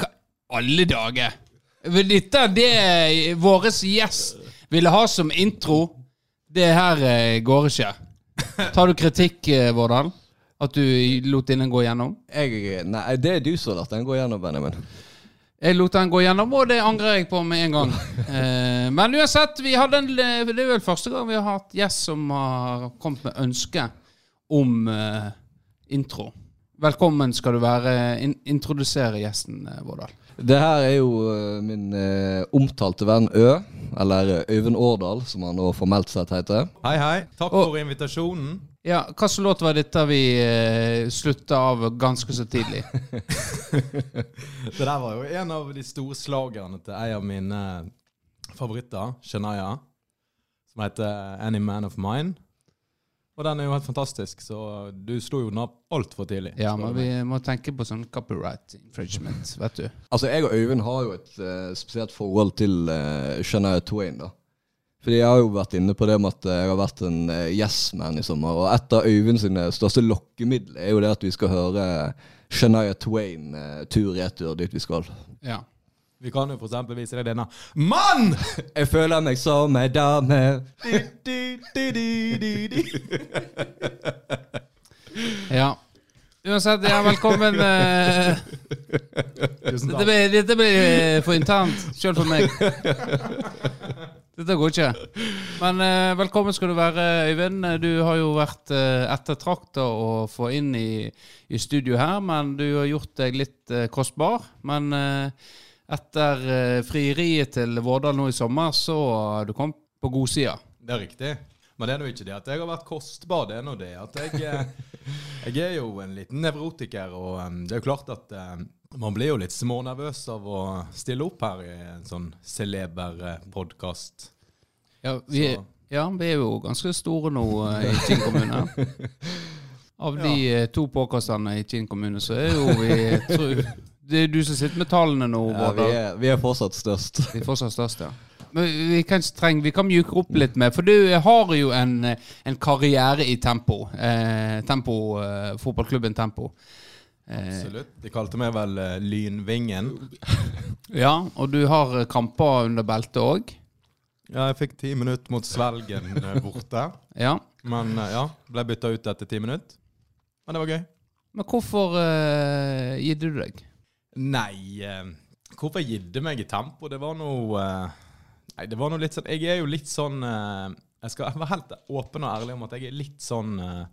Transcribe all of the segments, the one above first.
Hva alle dager? Dette er det vår gjest ville ha som intro. Det her eh, går ikke. Tar du kritikk, eh, Vårdal? At du lot den gå gjennom? Jeg, nei, det er du som har latt den gå gjennom, Benjamin. Jeg lot den gå gjennom, og det angrer jeg på med en gang. Eh, men uansett, vi hadde en, det er vel første gang vi har hatt gjest som har kommet med ønske om eh, intro. Velkommen skal du være. In introdusere gjesten, eh, Vårdal. Det her er jo eh, min eh, omtalte venn Ø, eller eh, Øyvind Årdal, som han nå formelt sett heter. Hei, hei. Takk Og- for invitasjonen. Ja, Hva slags låt var dette vi eh, slutta av ganske så tidlig? Det der var jo en av de store slagerne til en av mine favoritter, Shania, som heter Any Man of Mine. Og den er jo helt fantastisk, så du slo jo den opp altfor tidlig. Ja, men vi må tenke på sånn copyright infringement, vet du. Altså, jeg og Øyvind har jo et uh, spesielt forhold til uh, Shania Twain, da. Fordi jeg har jo vært inne på det med at eh, jeg har vært en uh, yes-man i sommer. Og et av Øyvind sine største lokkemidler er jo det at vi skal høre Shania Twain uh, tur-retur dit vi skal. Ja. Vi kan jo for eksempel vise deg denne Mann! Jeg føler meg som ei dame. Du, du, du, ja. Uansett, ja, velkommen. eh, Tusen dette, takk. blir, dette blir eh, for internt, sjøl for meg. Dette går ikke. Men eh, velkommen skal du være, Øyvind. Du har jo vært uh, ettertrakta å få inn i, i studio her, men du har gjort deg litt kostbar. Men etter uh, frieriet til Vårdal nå i sommer, så har du kommet på godsida. Det er riktig. Men det er nå ikke det at jeg har vært kostbar. Det er nå det at jeg eh, Jeg er jo en liten nevrotiker, og eh, det er jo klart at eh, man blir jo litt smånervøs av å stille opp her i en sånn celeber eh, podkast. Ja, vi, ja, vi er jo ganske store nå eh, i Kinn kommune. Av de ja. to påkastene i Kinn kommune, så er jo vi tror, Det er du som sitter med tallene nå, Ja, vi, er, vi er fortsatt størst. Vi er fortsatt størst, ja. Men vi kan, treng, vi kan mjuke opp litt med, for du har jo en, en karriere i tempo. Eh, tempo eh, fotballklubben Tempo. Eh, Absolutt. De kalte meg vel eh, Lynvingen. ja, og du har eh, kamper under beltet òg. Ja, jeg fikk ti minutter mot Svelgen borte. Ja. Men ja, ble bytta ut etter ti minutter. Men det var gøy. Men hvorfor uh, gitt du deg? Nei, eh, hvorfor gidde meg i tempo? Det var noe eh, Nei, det var noe litt sånn Jeg er jo litt sånn eh, Jeg skal være helt åpen og ærlig om at jeg er litt sånn eh,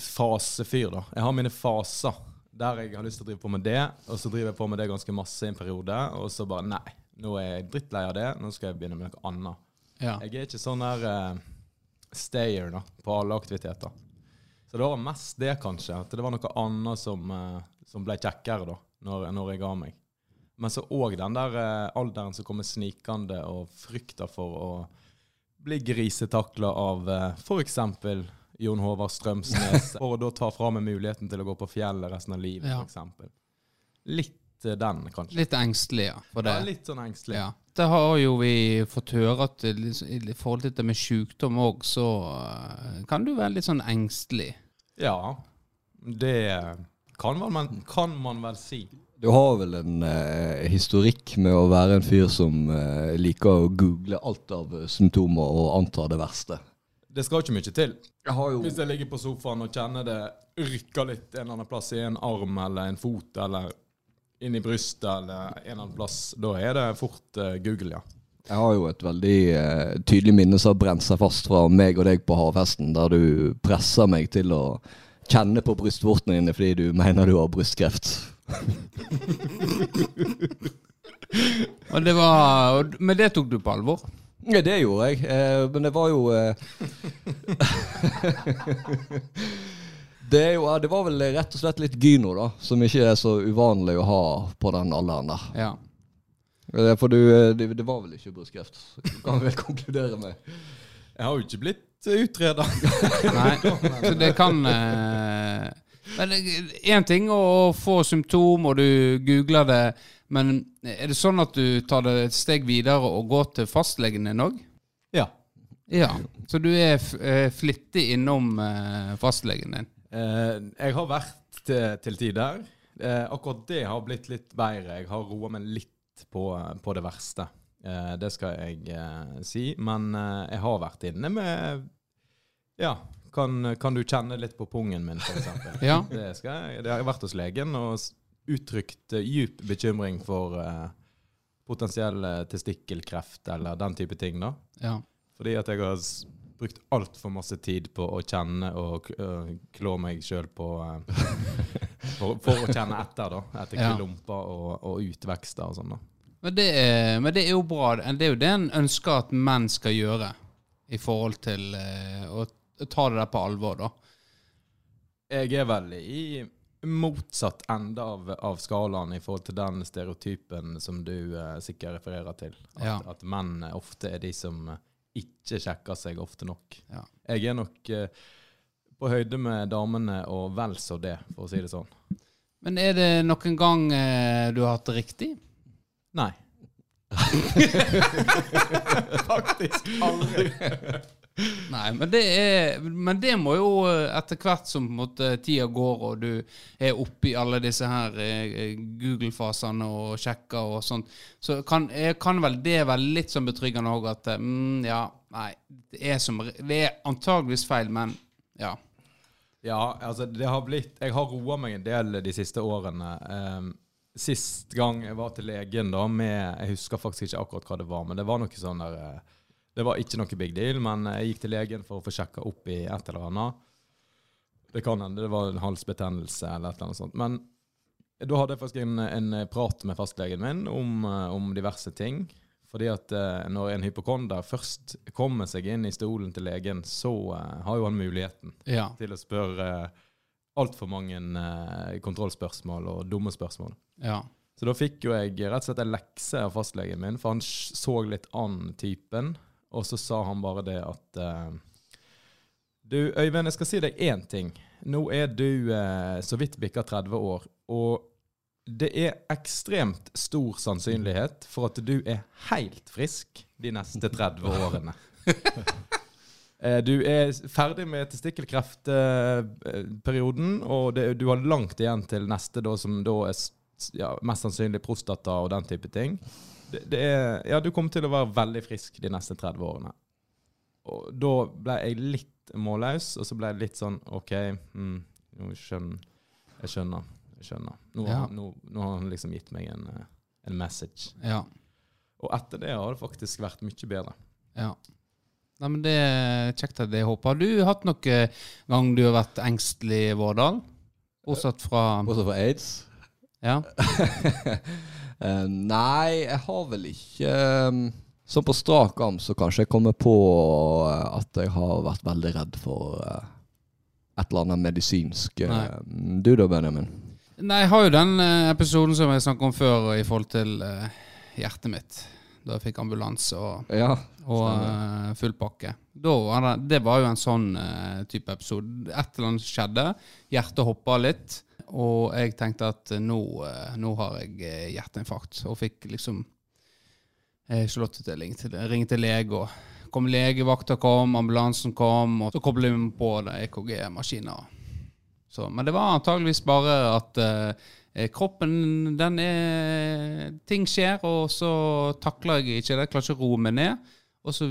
fasefyr, da. Jeg har mine faser der jeg har lyst til å drive på med det, og så driver jeg på med det ganske masse i en periode, og så bare Nei, nå er jeg drittlei av det, nå skal jeg begynne med noe annet. Ja. Jeg er ikke sånn der eh, stayer da, på alle aktiviteter. Så det var mest det, kanskje. At det var noe annet som, eh, som ble kjekkere da, når, når jeg ga meg. Men så òg den der eh, alderen som kommer snikende, og frykter for å bli grisetakla av eh, f.eks. Jon Håvard Strømsnes, for å da ta fra meg muligheten til å gå på fjellet resten av livet, Ja. eksempel. Litt eh, den, kanskje. Litt engstelig, ja. Ja, litt sånn engstelig. Ja. Det har jo vi fått høre at i forhold til det med sykdom òg, så kan du være litt sånn engstelig. Ja, det kan man, kan man vel si. Du har vel en eh, historikk med å være en fyr som eh, liker å google alt av eh, symptomer og anta det verste. Det skal ikke mye til. Jeg har jo Hvis jeg ligger på sofaen og kjenner det rykker litt en eller annen plass i en arm eller en fot eller inn i brystet eller en eller annen plass, da er det fort eh, Google, ja. Jeg har jo et veldig eh, tydelig minne som har brent seg fast fra meg og deg på havhesten, der du presser meg til å kjenne på brystvortene dine fordi du mener du har brystkreft. Og det var, men det tok du på alvor? Ja, det gjorde jeg, eh, men det var jo eh, Det er jo, det var vel rett og slett litt gyno, da, som ikke er så uvanlig å ha på den alderen der. Ja. Eh, For du, eh, det, det var vel ikke brystkreft, kan vi vel konkludere med. Jeg har jo ikke blitt utreda. Nei, så det kan eh, Men én ting å få symptom, og du googler det, men er det sånn at du tar det et steg videre og går til fastlegen din òg? Ja. Ja. Så du er f eh, flittig innom eh, fastlegen din? Eh, jeg har vært til, til tider. Eh, akkurat det har blitt litt bedre. Jeg har roa meg litt på, på det verste. Eh, det skal jeg eh, si. Men eh, jeg har vært inne med Ja, kan, kan du kjenne litt på pungen min, f.eks.? Ja. Det, skal jeg, det har jeg vært hos legen og uttrykt djup bekymring for potensiell testikkelkreft eller den type ting. da. ja. Fordi at jeg har brukt altfor masse tid på å kjenne og klå meg sjøl på for, for å kjenne etter, da. Etter Ja. klumper og, og utvekster og sånn. da. Men det, er, men det er jo bra. Det er jo det en ønsker at menn skal gjøre i forhold til eh, å ta det der på alvor, da. Jeg er vel i motsatt ende av, av skalaen i forhold til den stereotypen som du eh, sikkert refererer til. At, Ja. at menn ofte er de som eh, ikke sjekker seg ofte nok. Ja. Jeg er nok eh, på høyde med damene og vel så det, for å si det sånn. Men er det noen gang eh, du har hatt det riktig? Nei. Faktisk aldri. Nei, men det, er, men det må jo eh, etter hvert som på en måte, tida går og du er oppe i alle disse her eh, Google-fasene og sjekker og sånt, så kan, eh, kan vel det være litt sånn betryggende òg at eh, mm, ja, nei, det er, som, det er antageligvis feil, men ja. Ja, altså det har blitt Jeg har roa meg en del de siste årene. Ehm, sist gang jeg var til legen da med Jeg husker faktisk ikke akkurat hva det var, men det var noe sånn der eh, Det var ikke noe big deal, men jeg gikk til legen for å få sjekka opp i et eller annet. Det kan hende det var en halsbetennelse eller et eller annet sånt. Men da hadde jeg faktisk en, en prat med fastlegen min om, eh, om diverse ting. Fordi at eh, når en hypokonder først kommer seg inn i stolen til legen, så har jo han muligheten ja. til å spørre altfor mange eh, kontrollspørsmål og dumme spørsmål. ja. Så da fikk jo jeg rett og slett en lekse av fastlegen min, for han så litt an typen. Og så sa han bare det at eh, Du, Øyvind, jeg skal si deg én ting. Nå er du eh, så vidt bikka 30 år, og det er ekstremt stor sannsynlighet for at du er helt frisk de neste 30 årene. Eh, Du er ferdig med testikkelkreftperioden, og det, du har langt igjen til neste, da, som da er ja, mest sannsynlig prostata og den type ting. Det, det er, ja, du kommer til å være veldig frisk de neste 30 årene. Og da ble jeg litt målløs, og så ble jeg litt sånn OK, mm, skjønner, jeg skjønner. Jeg skjønner. Nå, Ja. har- nå, nå har han liksom gitt meg en, eh, en message. ja. Og etter det har det faktisk vært mye bedre. Ja. Nei, men Det er kjekt at det håper. Har du hatt noen gang du har vært engstelig, Vårdal? Bortsett fra Bortsett fra aids? Ja. Eh, nei, jeg har vel ikke um, Sånn på strak arm så kanskje jeg kommer på eh, at jeg har vært veldig redd for eh, et eller annet medisinsk. Nei. Du da, Benjamin? Nei, jeg har jo den episoden som jeg snakket om før i forhold til hjertet mitt. Da jeg fikk ambulanse og, Ja. og eh, full pakke. Var det, det var jo en sånn uh, type episode. Et eller annet skjedde. Hjertet hoppa litt. Og jeg tenkte at eh, nå, uh, nå har jeg hjerteinfarkt. Og fikk liksom slåttetilling til ringe til, lege. og kom Legevakta kom, ambulansen kom, og så koblet vi på EKG-maskiner. Men det var antageligvis bare at kroppen, den er Ting skjer, og så takler jeg ikke det. Jeg klarer ikke å roe meg ned. Og så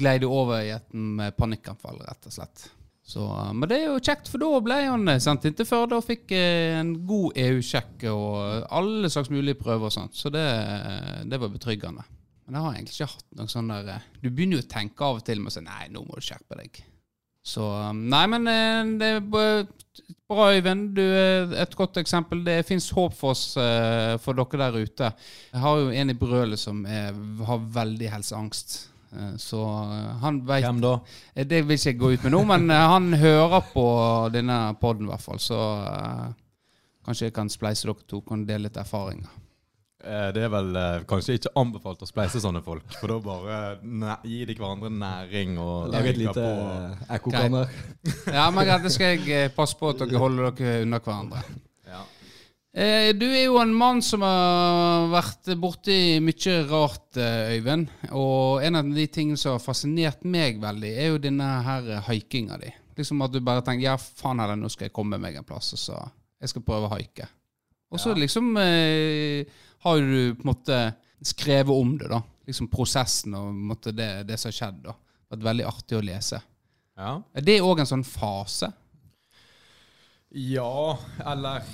glei det over i et panikkanfall, rett og slett. Så, eh, men det er jo kjekt, for da ble han eh, sendt inn til Førde og fikk eh, en god EU-sjekk og alle slags mulige prøver og sånt. Så det, eh, det var betryggende. Men jeg har egentlig ikke hatt noe sånn der eh, Du begynner jo å tenke av og til med å si nei, nå må du skjerpe deg. Så um, Nei, men eh, det er bra, Øyvind. Du er et godt eksempel. Det fins håp for oss, eh, for dere der ute. Jeg har jo en i brølet som er, har veldig helseangst. Eh, Så eh, han veit Hvem da? Eh, Det vil ikke jeg gå ut med nå, men eh, han hører på denne poden i hvert fall. Så eh, kanskje jeg kan spleise dere to, kan dele litt erfaringer. Eh, Det er vel eh, kanskje ikke anbefalt å spleise sånne folk, for da bare gi gir de hverandre næring og Lage et lite på. eh, ekkokammer. Ja, men greit, det skal jeg passe på at dere holder dere unna hverandre. Ja. Eh, Du er jo en mann som har vært borti mye rart, Øyvind. Og en av de tingene som har fascinert meg veldig, er jo denne her haikinga di. Liksom at du bare tenker ja, faen heller, nå skal jeg komme meg en plass, og så jeg skal prøve å haike. Og så Ja. liksom eh, har du på en måte skrevet om det, da. Liksom prosessen og måte, det, det som har skjedd. da. Vært veldig artig å lese. Ja. Er det òg en sånn fase? Ja, eller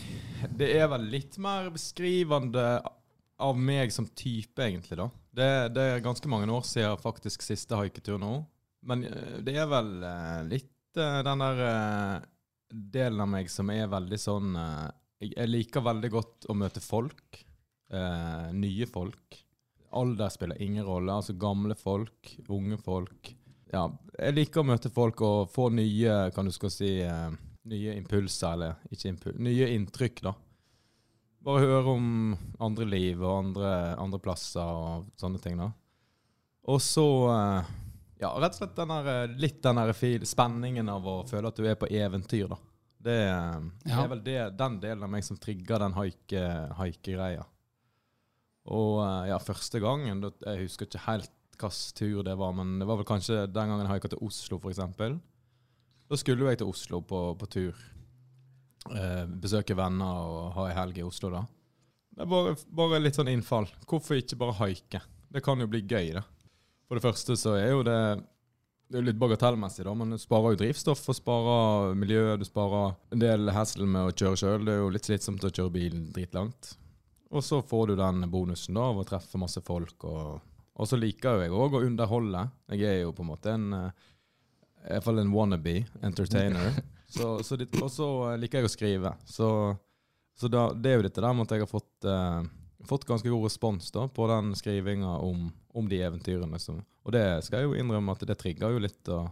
Det er vel litt mer beskrivende av meg som type, egentlig, da. Det, det er ganske mange år siden faktisk siste haiketur nå. Men eh, det er vel eh, litt eh, den der delen av meg som er veldig sånn jeg liker veldig godt å møte folk. Eh, nye folk. Alder spiller ingen rolle. Altså gamle folk, unge folk. Ja, jeg liker å møte folk og få nye, kan du skal si eh, nye impulser, eller ikke impulser, nye inntrykk, da. Bare høre om andre liv og andre, andre plasser og sånne ting, da. Og så eh, Ja, rett og slett den der, eh, litt den spenningen av å føle at du er på eventyr, da. Det, eh, det Ja. er vel det, den delen av meg som trigger den haike- haikegreia. Og eh, ja, første gangen Jeg husker ikke helt hvilken tur det var, men det var vel kanskje den gangen jeg haika til Oslo, f.eks. Da skulle jeg til Oslo på, på tur. Eh, besøke venner og ha ei helg i Oslo, da. Det er bare, bare litt sånn innfall. Hvorfor ikke bare haike? Det kan jo bli gøy, det. For det første så er jo det det er litt bagatellmessig, da, men du sparer jo drivstoff og sparer miljø. Du sparer en del hassle med å kjøre sjøl. Det er jo litt slitsomt å kjøre bil dritlangt. Og så får du den bonusen da av å treffe masse folk. Og, og så liker jo jeg òg å underholde. Jeg er jo på en måte en eh, i hvert fall en wannabe entertainer. så, så det, og så liker jeg å skrive. Så, så da, det er jo dette der med at jeg har fått, eh, fått ganske god respons da, på den skrivinga om, om de eventyrene. Som, og det skal jeg jo innrømme at det trigger jo litt å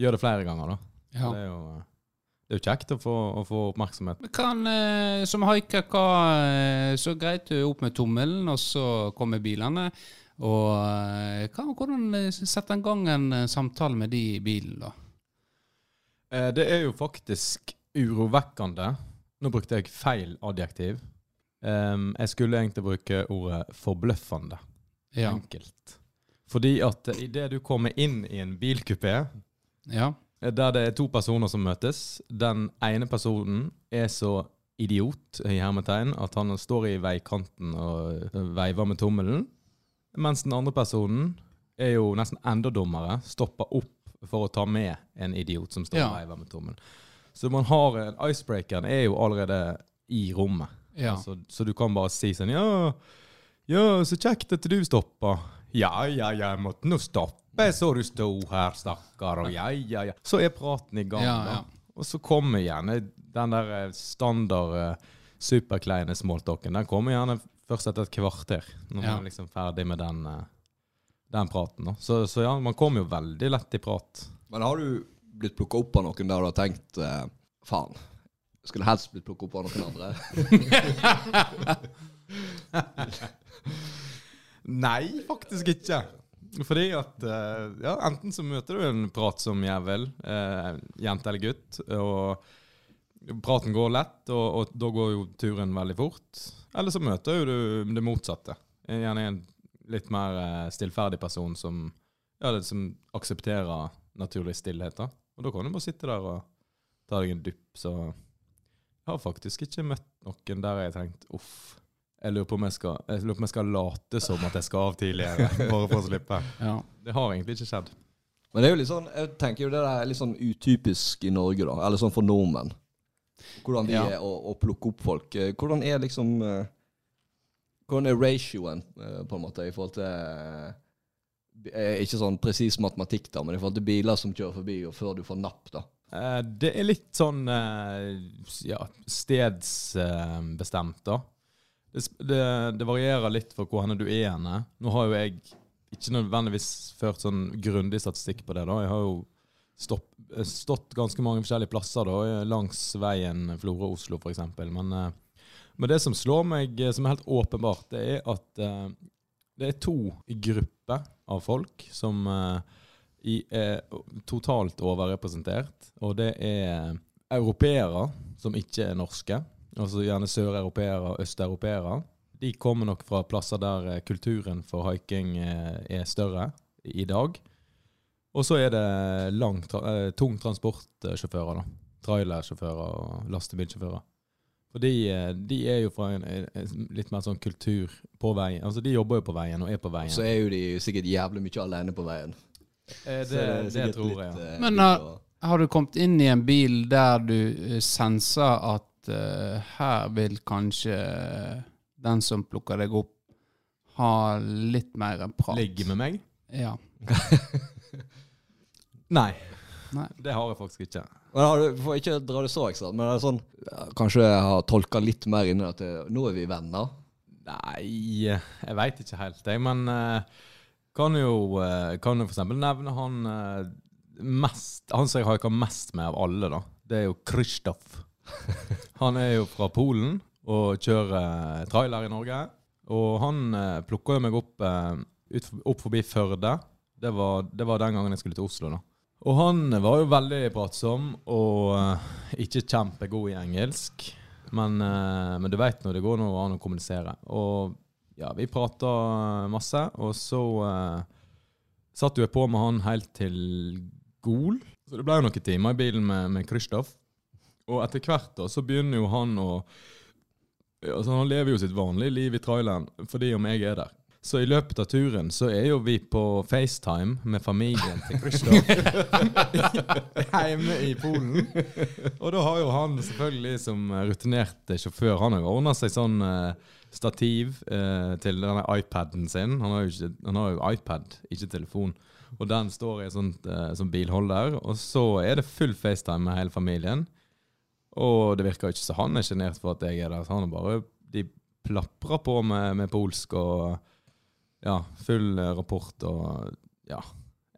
gjøre det flere ganger. da. Ja. Det, er jo, det er jo kjekt å få, å få oppmerksomhet. Men Kan, eh, som haiker, hva, eh, så greit du opp med tommelen, og så kommer bilene. Og eh, hva, hvordan setter sette en gang en eh, samtale med de i bilen, da? Eh, det er jo faktisk urovekkende. Nå brukte jeg feil adjektiv. Um, jeg skulle egentlig bruke ordet forbløffende. Ja. Enkelt. Fordi at idet du kommer inn i en bilkupé ja. Eh, der det er to personer som møtes, den ene personen er så idiot i hermetegn at han står i veikanten og eh, veiver med tommelen, mens den andre personen er jo nesten enda dummere, stopper opp for å ta med en idiot som står Ja. og veiver med tommelen. Så man har Icebreakeren er jo allerede i rommet. Ja. Så, så du kan bare si sånn Ja, ja så kjekt at du stoppa. Ja, ja, ja, jeg måtte nå stoppe så du sto her, stakkar. Og ja, ja, ja. Så er praten i gang, Ja, da. ja. Og så kommer gjerne den der eh, standard eh, superkleine smalltalken. Den kommer gjerne først etter et kvarter, når Ja. man er liksom ferdig med den, eh, den praten. Da. Så, så ja, man kommer jo veldig lett i prat. Men har du blitt plukka opp av noen der du har tenkt eh, Faen, skulle helst blitt plukka opp av noen andre? Nei, faktisk ikke. Fordi at eh, ja, enten så møter du en prat som jævel, eh, jente eller gutt, og praten går lett, og, og da går jo turen veldig fort. Eller så møter du det motsatte. Gjerne en litt mer eh, stillferdig person som, ja, som aksepterer naturlig stillhet. da. Og da kan du bare sitte der og ta deg en dupp. Så jeg har faktisk ikke møtt noen der jeg har tenkt uff. Jeg lurer på om jeg skal, jeg lurer på om jeg skal late som at jeg skal av tidligere, bare for å slippe. ja. Det har egentlig ikke skjedd. Men det er jo litt sånn, jeg tenker jo det der er litt sånn utypisk i Norge, da. Eller sånn for nordmenn. Hvordan vi Ja. er å, å plukke opp folk. Eh, Hvordan er liksom eh, Hvordan er ratioen, eh, på en måte, i forhold til Ikke sånn presis matematikk, da, men i forhold til biler som kjører forbi, og før du får napp, da. Eh, Det er litt sånn ja, stedsbestemt, da. Det, det, det varierer litt for hvor henne du er henne. Nå har jo jeg ikke nødvendigvis ført sånn grundig statistikk på det. da. Jeg har jo stopp, eh, stått ganske mange forskjellige plasser da, langs veien Florø-Oslo f.eks. Men, eh, men det som slår meg, eh, som er helt åpenbart, det er at eh, det er to grupper av folk som eh, er totalt overrepresentert. Og det er europeere som ikke er norske. Altså gjerne søreuropeere og østeuropeere. De kommer nok fra plasser der eh, kulturen for haiking eh, er større i dag. Og så er det lang, tra eh, tung transportsjåfører, da. Trailersjåfører og lastebilsjåfører. For de, de er jo fra en, en litt mer sånn kultur på veien. Altså De jobber jo på veien og er på veien. Så er jo de sikkert jævlig mye alene på veien. Eh, det, det, det, tror jeg, ja. Men, litt uh, å- Har du kommet inn i en bil der du senser at eh, her vil kanskje den som plukker deg opp, ha litt mer enn prat? Ligge med meg? Ja. Nei. Nei. Det har jeg faktisk ikke. Men har du, får ikke dra det så ekstra, men det er sånn Kanskje jeg har tolka litt mer inn i at det, nå er vi venner. Nei, jeg veit ikke helt, jeg. Men uh, kan jo uh, Kan jo eksempel nevne han uh, mest Han som jeg haika mest med av alle, da. Det er jo Krzysztof. Han er jo fra Polen og kjører trailer i Norge. Og han eh, plukka jo meg opp, eh, for- opp forbi Førde. Det var, det var den gangen jeg skulle til Oslo, da. Og han var jo veldig pratsom og eh, ikke kjempegod i engelsk. Men, eh, men du veit når det går noe an å kommunisere. Og ja, vi prata masse, og så uh, satt jo jeg på med han helt til Gol. Så det ble jo noen timer i bilen med, med Krzysztof. Og etter hvert da, så begynner jo han å Altså Han lever jo sitt vanlige liv i traileren fordi om jeg er der. Så i løpet av turen så er jo vi på FaceTime med familien til Kristoff hjemme i Polen. Og da har jo han selvfølgelig som rutinert sjåfør Han har jo ordna seg sånn eh, stativ eh, til denne iPaden sin. Han har, ikke, han har jo iPad, ikke telefon. Og den står i en sånn eh, som bilholder. Og så er det full FaceTime med hele familien. Og det virker jo ikke som han er sjenert for at jeg er der. Så han er bare De plaprer på med, med polsk og ja, full eh, rapport og ja.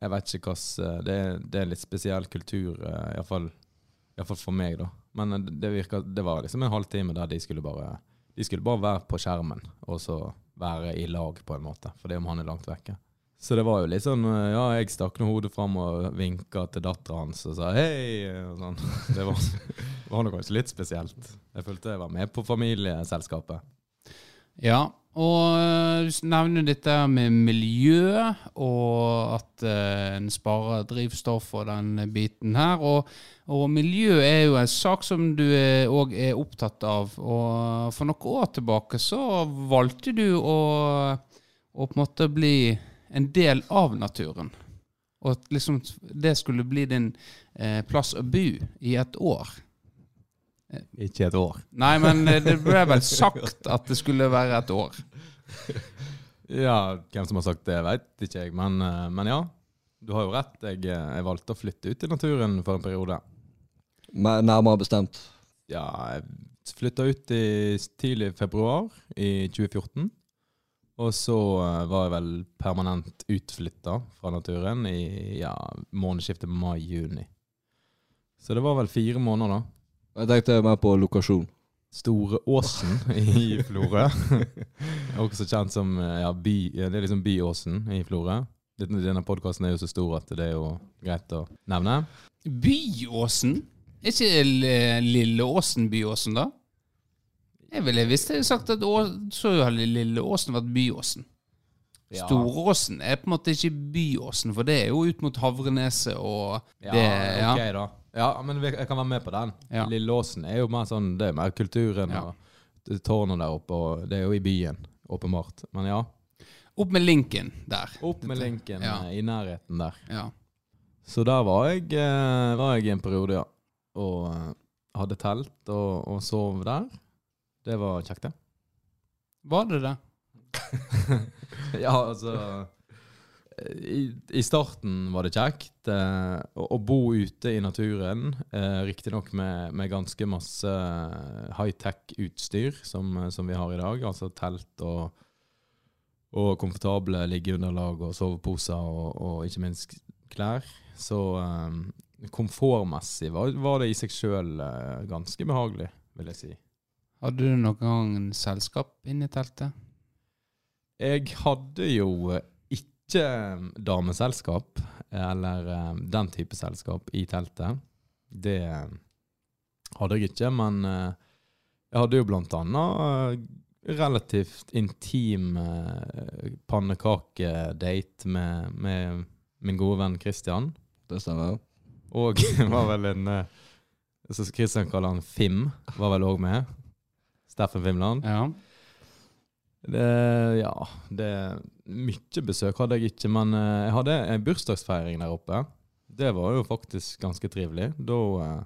Jeg vet ikke hva det, er- det er litt spesiell kultur, eh, iallfall for meg, da. Men eh, det virker, Det var liksom en halvtime der de skulle bare De skulle bare være på skjermen, og så være i lag, på en måte. For det om han er langt vekke. Så det var jo litt sånn eh, Ja, jeg stakk nå hodet fram og vinka til dattera hans og sa hei. Og sånn. Det var, var nok kanskje litt spesielt. Jeg følte jeg var med på familieselskapet. Ja, og eh, du nevner dette med miljø, og at eh, en sparer drivstoff og den biten her. Og, og miljø er jo en sak som du òg er opptatt av. Og for noen år tilbake så valgte du å, å på en måte bli en del av naturen. Og at liksom det skulle bli din eh, plass å bo i et år. Ikke et år. Nei, men eh, det ble vel sagt at det skulle være et år. Ja, hvem som har sagt det, veit ikke jeg. Men, eh, men ja, du har jo rett. Jeg, eh, jeg valgte å flytte ut i naturen for en periode. Men Nærmere bestemt. Ja, jeg flytta ut i tidlig februar i 2014. Og så eh, var jeg vel permanent utflytta fra naturen i ja, månedsskiftet mai-juni. Så det var vel fire måneder, da. Jeg tenkte mer på lokasjon. Store Åsen i Florø. Også kjent som eh, ja, by, det er liksom Byåsen i Florø. Denne, denne podkasten er jo så stor at det er jo greit å nevne. Byåsen? Er ikke Lilleåsen Byåsen, da? Jeg ville visst jeg sagt at Å- så hadde Lille Åsen vært Byåsen. Ja. Storåsen er på en måte ikke Byåsen, for det er jo ut mot Havreneset og Ja, det ja. ok da. Ja, men jeg kan være med på den. Ja. Lilleåsen er jo mer sånn, det er mer kulturen Ja. og tårnet der oppe, og det er jo i byen, åpenbart. Men ja, Opp med Linken der. opp med linken Ja. eh, i nærheten der. Ja. Så der var jeg, eh, var jeg i en periode, ja. Og eh, hadde telt og, og sov der. Det var kjekt, det. Var det det? ja, altså i, I starten var det kjekt eh, å, å bo ute i naturen. Eh, Riktignok med, med ganske masse high-tech-utstyr som, som vi har i dag. Altså telt og, og komfortable liggeunderlag og soveposer og, og ikke minst klær. Så eh, komfortmessig var, var det i seg sjøl eh, ganske behagelig, vil jeg si. Hadde du noen gang selskap inne i teltet? Jeg hadde jo eh, ikke eh, dameselskap, eller eh, den type selskap, i teltet. Det hadde jeg ikke, men jeg hadde jo blant annet relativt intim pannekakedate med, med min gode venn Christian. Det stemmer. Og var vel en Så Christian kaller han Fim, var vel òg med. Steffen Fimland. Ja. Det, ja, det Mye besøk hadde jeg ikke, men eh, jeg hadde en bursdagsfeiring der oppe. Det var jo faktisk ganske trivelig. Da eh,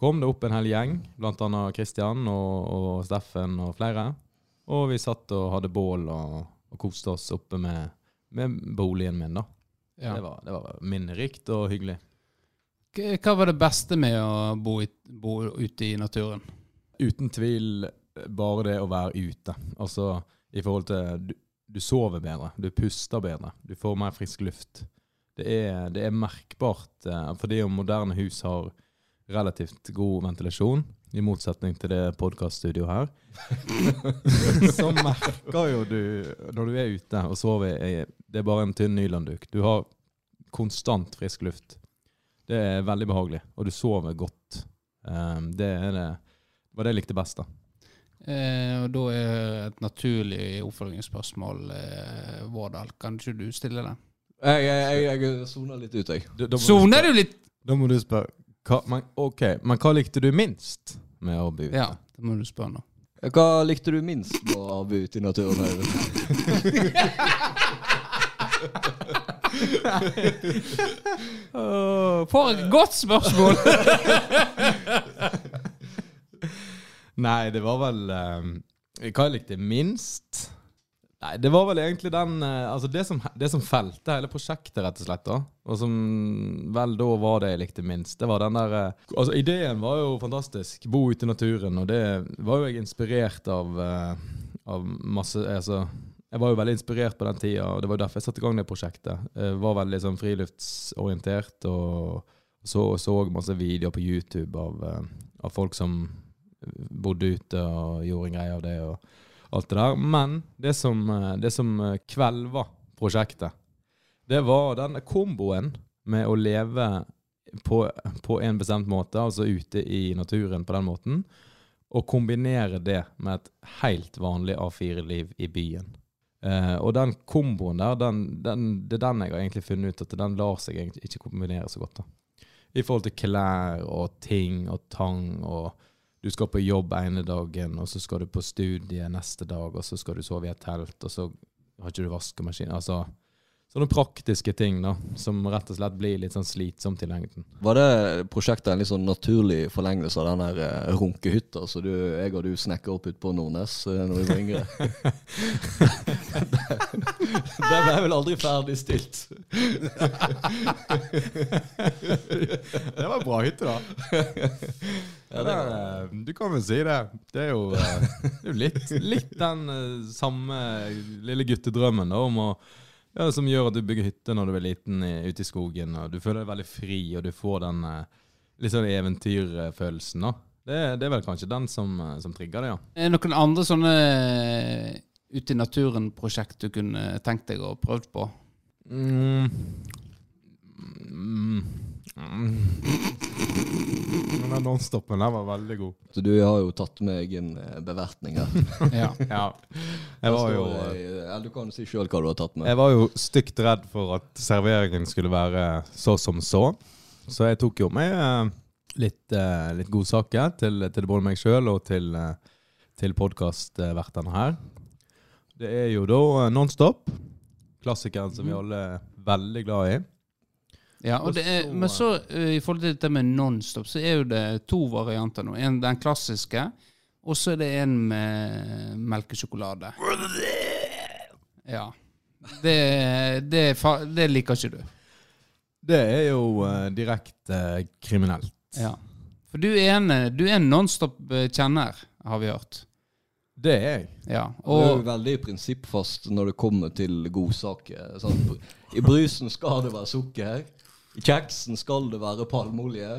kom det opp en hel gjeng, blant annet Christian og, og Steffen og flere. Og vi satt og hadde bål og, og koste oss oppe med, med boligen min, da. ja. Det, var, det var minnerikt og hyggelig. Hva var det beste med å bo, i, bo ute i naturen? Uten tvil bare det å være ute. Altså i forhold til Du, du sover bedre, du puster bedre, du får mer frisk luft. Det er, det er merkbart, eh, fordi om moderne hus har relativt god ventilasjon, i motsetning til det podkaststudioet her, så merker jo du når du er ute og sover Det er bare en tynn nylandduk. Du har konstant frisk luft. Det er veldig behagelig, og du sover godt. Um, det er det var det jeg likte best, da. Eh, og da er et naturlig oppfølgingsspørsmål, eh, Vårdal. Kan ikke du stille det? Jeg, jeg, jeg, jeg soner litt ut, jeg. Du Soner spørre- du litt? Da må du spørre hva, men, Ok, men hva likte du minst med å bo ute? Ja, det må du spørre nå. Hva likte du minst med å bo ute i naturen? For et godt spørsmål! Nei, det var vel eh, Hva jeg likte minst? Nei, det var vel egentlig den uh, Altså det som, det som felte hele prosjektet, rett og slett, da. Og som vel da var det jeg likte minst. Det var den der uh, Altså ideen var jo fantastisk. Bo ute i naturen. Og det var jo jeg inspirert av, uh, av masse Altså jeg var jo veldig inspirert på den tida, og det var jo derfor jeg satte i gang det prosjektet. Jeg var veldig sånn friluftsorientert og så, så masse videoer på YouTube av, av folk som bodde ute og gjorde en greie av det og alt det der. Men det som, eh, det som eh, kvelva prosjektet, det var den komboen med å leve på, på en bestemt måte, altså ute i naturen på den måten, og kombinere det med et helt vanlig A4-liv i byen. Eh, og den komboen der, den, den, det er den jeg har egentlig funnet ut at den lar seg egentlig ikke kombinere så godt. da. I forhold til klær og ting og tang og du skal på jobb ene dagen, og så skal du på studie neste dag, og så skal du sove i et telt, og så har ikke du vaskemaskin. Altså sånne praktiske ting da, som rett og slett blir litt sånn slitsomt i lengden. Var det prosjektet en litt sånn naturlig forlengelse av den der eh, runkehytta som du, jeg og du snekka opp ute på Nordnes eh, når vi var yngre? Den ble vel aldri ferdigstilt. det var en bra hytte, da. Ja, det du kan vel si det. Det er jo, eh, det er jo litt, litt den samme lille guttedrømmen da, om å, ja, som gjør at du bygger hytte når du er liten i, ute i skogen. og Du føler deg veldig fri, og du får den eh, litt sånn eventyrfølelsen. da. Det, det er vel kanskje den som, eh, som trigger det, ja. Er det noen andre sånne eh, ute i naturen-prosjekt du kunne tenkt deg å prøve på? Mm. Mm. Mm. Men den nonstopen der var veldig god. Så du har jo tatt med en eh, bevertning her. Ja. Ja. Jeg var jo, eh, ja, du kan si sjøl hva du har tatt med. jeg var jo stygt redd for at serveringen skulle være så som så. Så jeg tok jo med eh, litt, litt godsaker til, til både meg sjøl og til, til podkastvertene her. Det er jo da Nonstop. Klassikeren som vi alle er veldig glad i. Ja, og Og det er, så- men så uh, i forhold til dette med Nonstop, så er jo det to varianter nå. En, den klassiske, og så er det en med melkesjokolade. Ja. Det, det, det liker ikke du. Det er jo uh, direkte uh, kriminelt. Ja. For du er en, du er en Nonstop-kjenner, har vi hørt. Det er jeg. Ja, Du er jo og veldig prinsippfast når det kommer til godsaker. Sånn, I brusen skal det være sukker. I kjeksen skal det være palmeolje.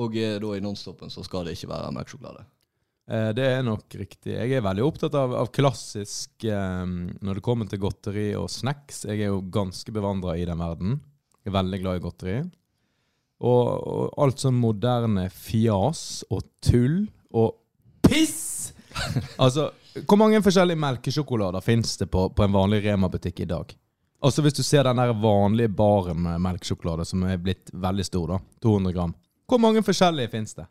Og eh, da i Nonstopen så skal det ikke være melkesjokolade. Eh, Det er nok riktig. Jeg er veldig opptatt av, av klassisk eh, når det kommer til godteri og snacks. Jeg er jo ganske bevandra i den verden. Jeg er veldig glad i godteri. Og, og alt sånn moderne fjas og tull og piss! altså, hvor mange forskjellige melkesjokolader fins det på, på en vanlig Rema-butikk i dag? Altså Hvis du ser den der vanlige baren med melkesjokolade som er blitt veldig stor, da, 200 gram. Hvor mange forskjellige fins det?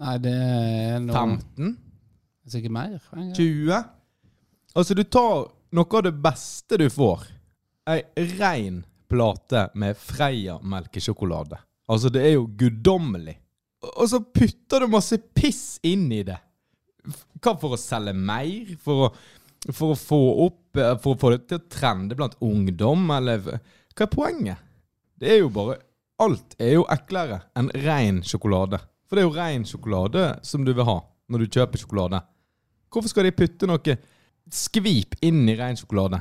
Nei, det er noe 15? Sikkert mer. 20? Altså, du tar noe av det beste du får. Ei rein plate med Freia melkesjokolade. Altså, det er jo guddommelig. Og så putter du masse piss inn i det. Hva, for å selge mer? For å, for å få opp eh, For å få det til å trende blant ungdom, eller Hva er poenget? Det er jo bare Alt er jo eklere enn ren sjokolade. For det er jo ren sjokolade som du vil ha når du kjøper sjokolade. Hvorfor skal de putte noe skvip inn i ren sjokolade?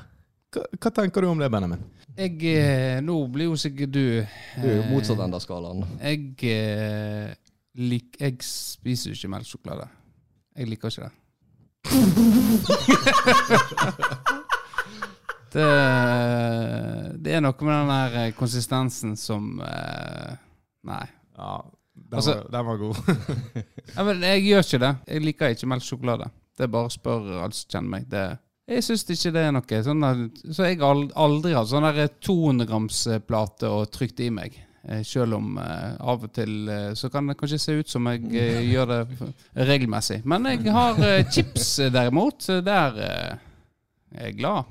Hva, hva tenker du om det, Benjamin? Jeg, eh, nå blir jo sikkert du Du er jo motsatt enden av skalaen. Jeg eh, lik, Jeg spiser jo ikke melkesjokolade. Jeg liker ikke det. Det. Det er noe med den der eh, konsistensen som eh, Nei. Ja, den, Altså- var, den var god. Ja, men jeg gjør ikke det. Jeg liker ikke melkesjokolade. Det er bare å spørre alle som kjenner meg. Det, jeg syns ikke det er noe. Sånn der, så jeg har aldri hatt sånn der 200 grams eh, plate og trykt i meg. Eh, Selv om eh, av og til eh, så kan det kanskje se ut som jeg gjør det regelmessig. Men jeg har chips derimot. Der er jeg glad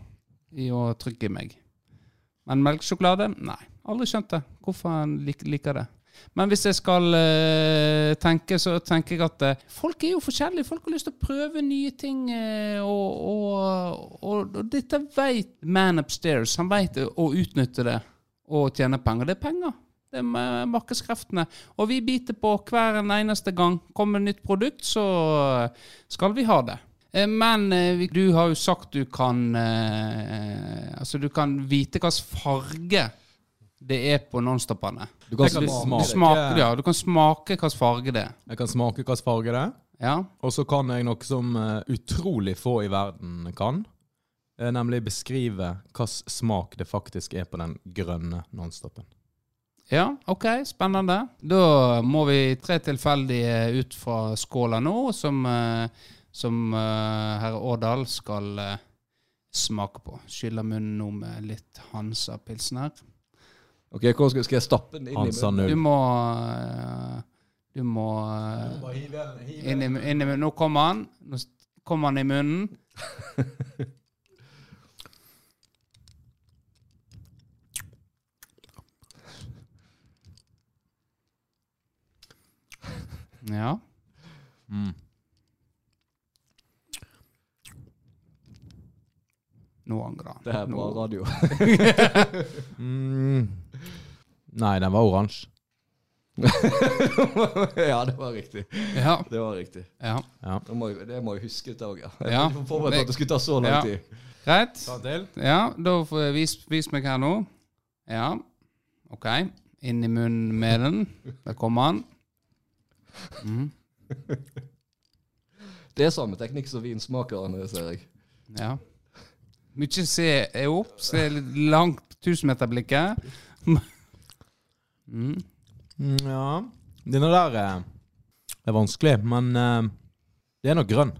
i å trykke i meg. Men melkesjokolade? Nei. Aldri skjønt det. Hvorfor lik, liker det. Men hvis jeg skal eh, tenke, så tenker jeg at eh, folk er jo forskjellige. Folk har lyst til å prøve nye ting. eh, og, og, og, og dette vet man upstairs. Han vet å utnytte det og tjene penger. Det er penger. Det er markedskreftene. Og vi biter på hver en eneste gang. Kommer det nytt produkt, så skal vi ha det. Eh, Men eh, du har jo sagt du kan eh, Altså, du kan vite hvilken farge det er på nonstopene. Du kan kan smake. smake. Ja, du kan smake hvilken farge det er. Jeg kan smake hvilken farge det er. Ja. Og så kan jeg noe som eh, utrolig få i verden kan. eh, Nemlig beskrive hvilken smak det faktisk er på den grønne nonstopen. Ja, ok, spennende. Da må vi tre tilfeldige ut fra skåla nå, som, eh, som eh, herr Årdal skal eh, smake på. Skyller munnen nå med litt Hansa-pilsen her. Ok, hvor skal, skal jeg stappe den inn Hansa i munnen? Du må eh, Du må eh, inn i, inn i munnen. Nå kommer han. Nå kommer han i munnen. Ja. Mm. Nå angrer han. Det her er bra Nå- radio. Mm. Nei, den var oransje. ja, det var riktig. Ja. Det var riktig. ja. Ja. Det må, jeg- det må jeg huske et òg, ja. Jeg Ja. var forberedt på at det skulle ta så lang Ja. tid. Greit. Ja, da får jeg vis, vis meg her nå. Ja. OK. Inn i munnen med den. Der kommer han. Mhm. Det er samme teknikk som vinsmakerne, ser jeg. Ja. Mye se er opp, se langt tusenmeterblikket. Mm. Mm, ja. Denne der eh, er vanskelig, men eh, det er nok grønn.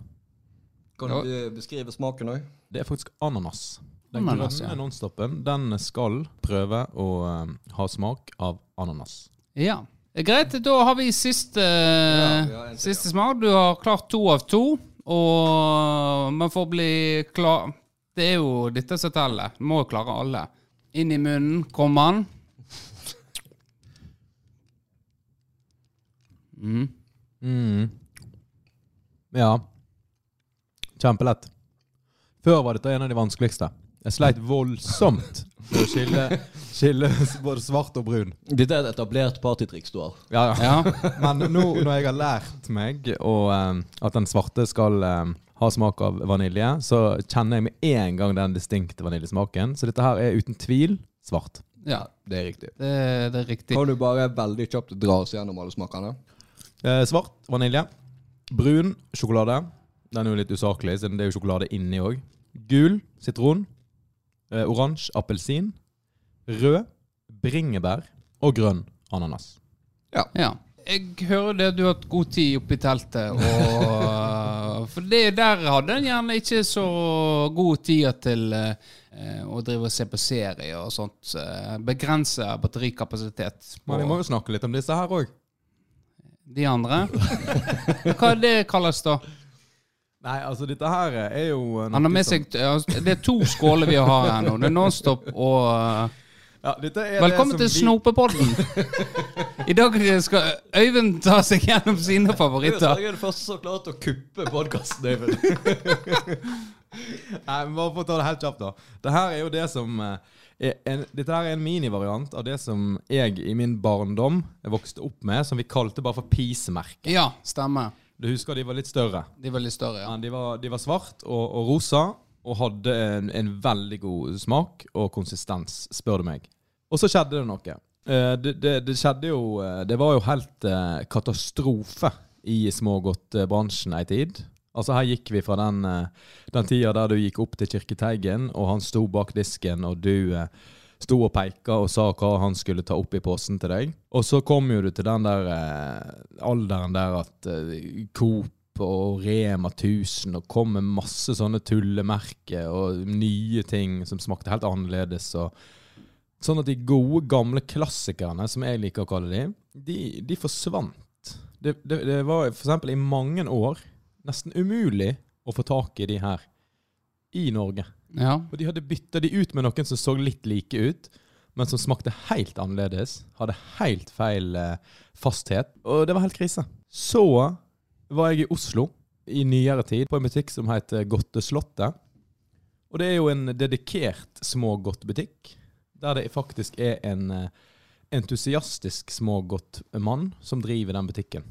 Kan du beskrive smaken òg? Det er faktisk ananas. Den Ananas, grønne ja. nonstopen den skal prøve å eh, ha smak av ananas. Ja. Greit, da har vi siste, ja, vi siste smak. Du har klart to av to, og man får bli klar Det er jo dette som teller. Du må jo klare alle. Inn i munnen kommer den. Mm. Mm. Ja. Kjempelett. Før var dette en av de vanskeligste. Jeg sleit voldsomt med å skille, skille både svart og brun. Dette er et etablert partytriks du har. Ja, ja. Ja. Men nå når jeg har lært meg og, eh, at den svarte skal eh, ha smak av vanilje, så kjenner jeg med en gang den distinkte vaniljesmaken. Så dette her er uten tvil svart. ja. Det er riktig. Det, det er riktig. Kan du bare veldig kjapt dra oss gjennom alle smakene? Eh, svart vanilje. Brun sjokolade. Den er jo litt usaklig, siden det er jo sjokolade inni òg. Gul sitron. Eh, Oransje appelsin. Rød bringebær. Og grønn ananas. Ja. Jeg hører det at du har hatt god tid oppi teltet. Og, for det der hadde en gjerne ikke så god tid til eh, å drive og se på serie og sånt. Eh, Begrense batterikapasitet. Men vi må jo snakke litt om disse her òg. de andre. Hva er det kalles da? Nei, altså dette her er jo Han har med seg altså, Det er to skåler vi har her nå. Det er Nonstop og uh, ja, dette er Velkommen det til vi- Snopepodden. I dag skal Øyvind ta seg gjennom sine favoritter. Jeg er den første som har klart å kuppe podkasten, Øyvind. Nei, men bare for å ta det helt kjapt, da. Det her er jo det som eh, er en, Dette her er en minivariant av det som jeg i min barndom vokste opp med, som vi kalte bare for pisemerke. Ja, stemmer. Du husker de var litt større? De var litt større, ja. Ja, de, var, de var svart og, og rosa, og hadde en, en veldig god smak og konsistens, spør du meg. Og så skjedde det noe. Eh, det, det, det skjedde jo eh, Det var jo helt eh, katastrofe i smågodtbransjen ei tid. Altså Her gikk vi fra den, den tida der du gikk opp til Kirketeigen, og han sto bak disken, og du sto og peika og sa hva han skulle ta opp i posen til deg. Og så kom jo du til den der eh, alderen der at eh, Coop og Rema 1000 og kom med masse sånne tullemerker og nye ting som smakte helt annerledes. og Sånn at de gode, gamle klassikerne, som jeg liker å kalle de, de, de forsvant. Det, det, det var eksempel i mange år nesten umulig å få tak i de her i Norge. Ja. Og de hadde bytta de ut med noen som så litt like ut, men som smakte helt annerledes. Hadde helt feil eh, fasthet. Og det var helt krise. Så var jeg i Oslo i nyere tid, på en butikk som heter Godteslottet. Og det er jo en dedikert smågodtbutikk, der det faktisk er en eh, entusiastisk smågodtmann som driver den butikken.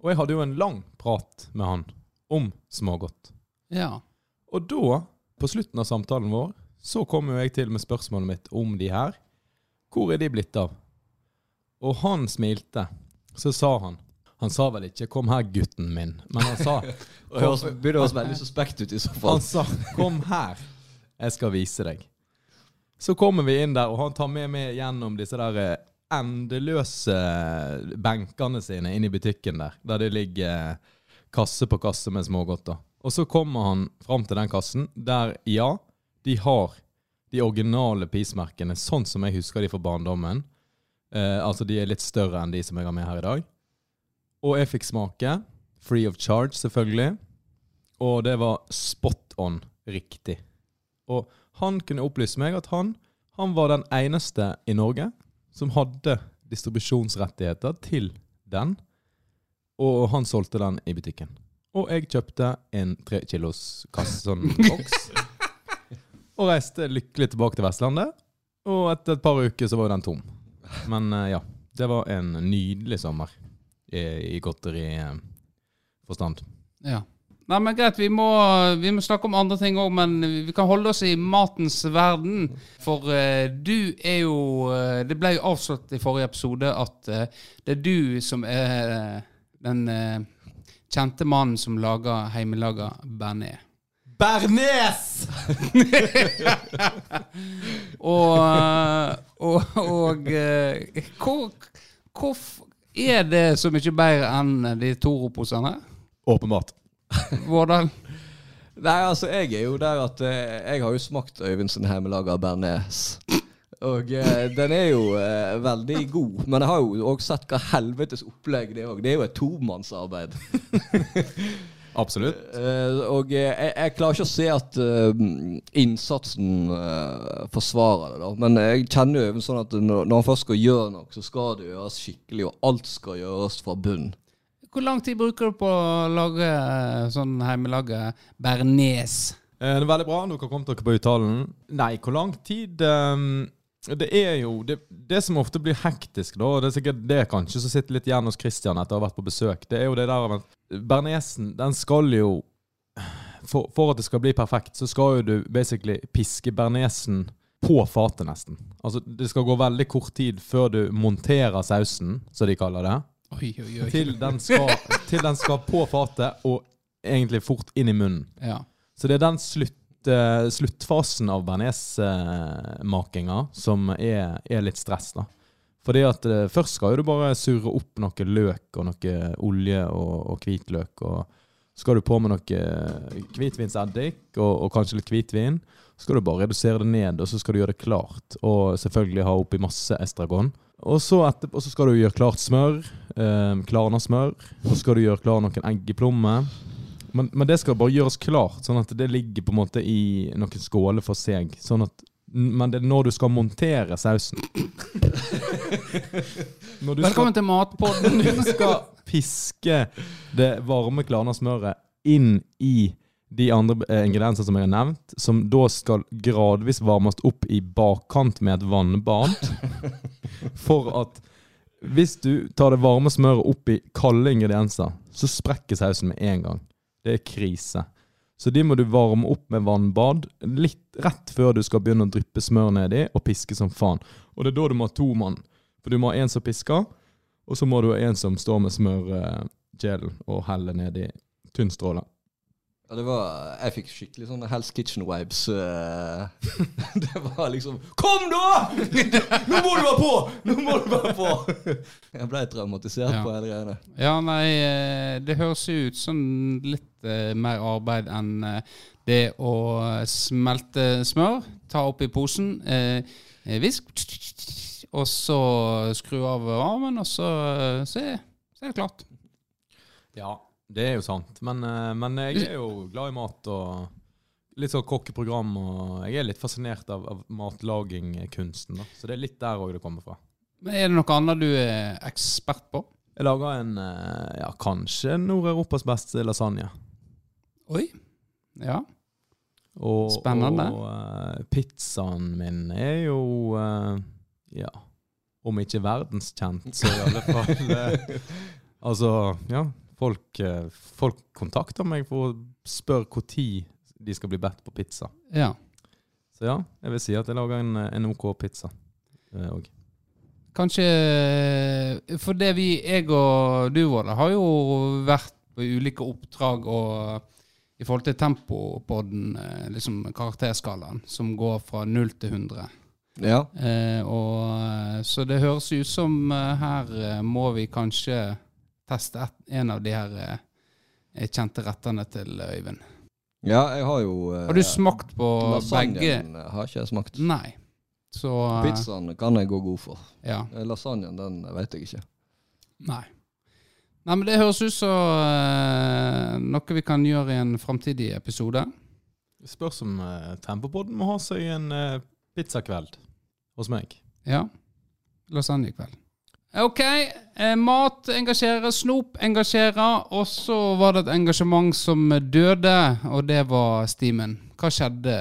Og jeg hadde jo en lang prat med han om smågodt. ja. Og da, på slutten av samtalen vår, så kom jo jeg til med spørsmålet mitt om de her. Hvor er de blitt av? Og han smilte. Så sa han Han sa vel ikke 'kom her, gutten min', men han sa det begynner å høres veldig suspekt ut i så fall. Han sa 'kom her, jeg skal vise deg'. Så kommer vi inn der, og han tar med meg gjennom disse der eh, endeløse benkene sine inn i butikken der, der det ligger eh, kasse på kasse med smågodter. Og så kommer han fram til den kassen, der ja, de har de originale pismerkene, sånn som jeg husker de fra barndommen. Eh, altså de er litt større enn de som jeg har med her i dag. Og jeg fikk smake. Free of charge, selvfølgelig. Og det var spot on riktig. Og han kunne opplyse meg at han, han var den eneste i Norge som hadde distribusjonsrettigheter til den. Og han solgte den i butikken. Og jeg kjøpte en tre kilos kasse, sånn boks. og reiste lykkelig tilbake til Vestlandet. Og etter et par uker så var den tom. Men eh, ja, det var en nydelig sommer i, i godteriforstand. ja. Nei, men greit, vi må, vi må snakke om andre ting òg, men vi kan holde oss i matens verden. For uh, du er jo uh, Det ble jo avslått i forrige episode at uh, det er du som er den kjente mannen som lager hjemmelaga bearnés. Bernes! Og, og, og eh, hvor, hvor er det så mye bedre enn de Toro-posene? Åpenbart. Vårdal? Nei, altså, jeg er jo der at eh, jeg har jo smakt Øyvind sin hjemmelaga bearnés. Og eh, den er jo eh, veldig god. Men jeg har jo òg sett hva helvetes opplegg det er òg. Det er jo et tomannsarbeid. Absolutt. Eh, og eh, jeg, jeg klarer ikke å se at eh, innsatsen eh, forsvarer det, da. Men jeg kjenner jo sånn at når, når han først skal gjøre noe, så skal det gjøres skikkelig, og alt skal gjøres fra bunn. Hvor lang tid bruker du på å lage sånn hjemmelaga bearnés? Eh, Det er veldig bra. Dere kom dere på uttalen. Nei, hvor lang tid ehm, Det er jo det, det som ofte blir hektisk, da, og det er sikkert det kanskje som sitter litt igjen hos Christian etter å ha vært på besøk, det er jo det der med Bernesen, den skal jo for, for at det skal bli perfekt, så skal jo du basically piske bernesen på fatet, nesten. Altså, det skal gå veldig kort tid før du monterer sausen, som de kaller det. Oi, oi, oi. Til den skal, til den skal på fatet og egentlig fort inn i munnen. Ja. Så det er den slutt, eh, sluttfasen av bearnésmakinga som er, er litt stress. da. Fordi at uh, Først skal du bare surre opp noe løk og noe olje og, og hvitløk. og skal du på med noe eh, hvitvinseddik og, og kanskje litt hvitvin. Så skal du bare redusere det ned, og så skal du gjøre det klart. Og selvfølgelig ha oppi masse estragon. Og så etterpå så skal du gjøre klart smør. Eh, klarna smør. Så skal du gjøre klar noen eggeplommer. Men, men det skal bare gjøres klart, sånn at det ligger på en måte i noen skåler for seg. Sånn at, men det er når du skal montere sausen. Når Velkommen til Matpodden. du skal piske det varme, klarna smøret inn i de andre eh, ingrediensene som jeg har nevnt, som da skal gradvis varmes opp i bakkant med et vannbad. For at hvis du tar det varme smøret opp i kalde ingredienser, så sprekker sausen med en gang. Det er krise. Så de må du varme opp med vannbad litt rett før du skal begynne å dryppe smør nedi og piske som faen. Og det er da du må ha to mann. For du må ha en som pisker, og så må du ha en som står med smørgelen og heller nedi tynn stråle. Ja, det var Jeg fikk skikkelig sånne Hell's Kitchen-vibes. eh. det var liksom Kom, da! Nå må du være på! Nå må du være på! Jeg ble traumatisert Ja. på hele greiene. Ja, nei, eh, det høres jo ut som litt eh, mer arbeid enn det å smelte smør, ta oppi posen, visk, og så skru av varmen, og så, så, så er det klart. Ja, det er jo sant. Men, eh, men jeg er jo glad i mat og litt sånn kokkeprogram. Og jeg er litt fascinert av, av matlagingkunsten. da. Så det er litt der òg det kommer fra. Men er det noe annet du er ekspert på? Jeg lager en eh, ja, kanskje Nord-Europas beste lasagne. Oi. Ja. Og, Spennende. Og uh, pizzaen min er jo uh, Ja, om ikke verdenskjent, så i alle fall uh, Altså, ja. Folk, eh, folk kontakter meg for å spørre når de skal bli bedt på pizza. ja. Så ja, jeg vil si at jeg lager en, en OK pizza eh, òg. Kanskje For det vi, jeg og du, Våle, har jo vært på ulike oppdrag og i forhold til Tempopodden, eh, liksom karakterskalaen, som går fra 0 til 100. Ja. Eh, og, eh, så det høres ut som eh, her eh, må vi kanskje teste et, en av de her eh, kjente rettene til Øyvind. ja, jeg har jo eh, Har du smakt på begge? Lasagnen har ikke jeg smakt. Nei. Så eh, Pizzaen kan jeg gå god for. Ja. Eh, Lasagnen den vet jeg ikke. Nei. Nei, men det høres ut som eh, noe vi kan gjøre i en framtidig episode. Det Spørs om uh, Tempopodden må ha seg en eh, pizzakveld hos meg. Ja. Lasagnekveld. OK. Eh, mat engasjerer, snop engasjerer. Og så var det et engasjement som døde, og det var stimen. Hva skjedde,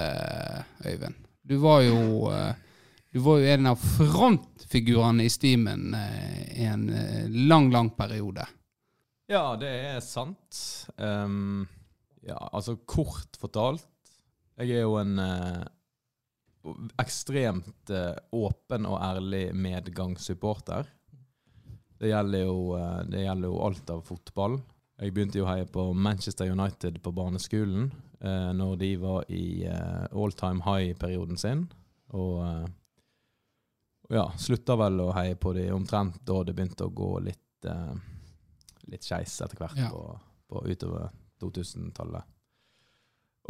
Øyvind? Du var jo eh, Du var jo en av frontfigurene i stimen eh, i en lang, lang periode. Ja, det er sant. Um, ja, altså kort fortalt. Jeg er jo en uh, ekstremt uh, åpen og ærlig medgangssupporter. Det gjelder, jo, eh, det gjelder jo alt av fotball. Jeg begynte jo å heie på Manchester United på barneskolen eh, når de var i eh, all time high-perioden sin. Og eh, ja, slutta vel å heie på de omtrent da det begynte å gå litt eh, litt skeis etter hvert Ja. på, på utover 2000-tallet.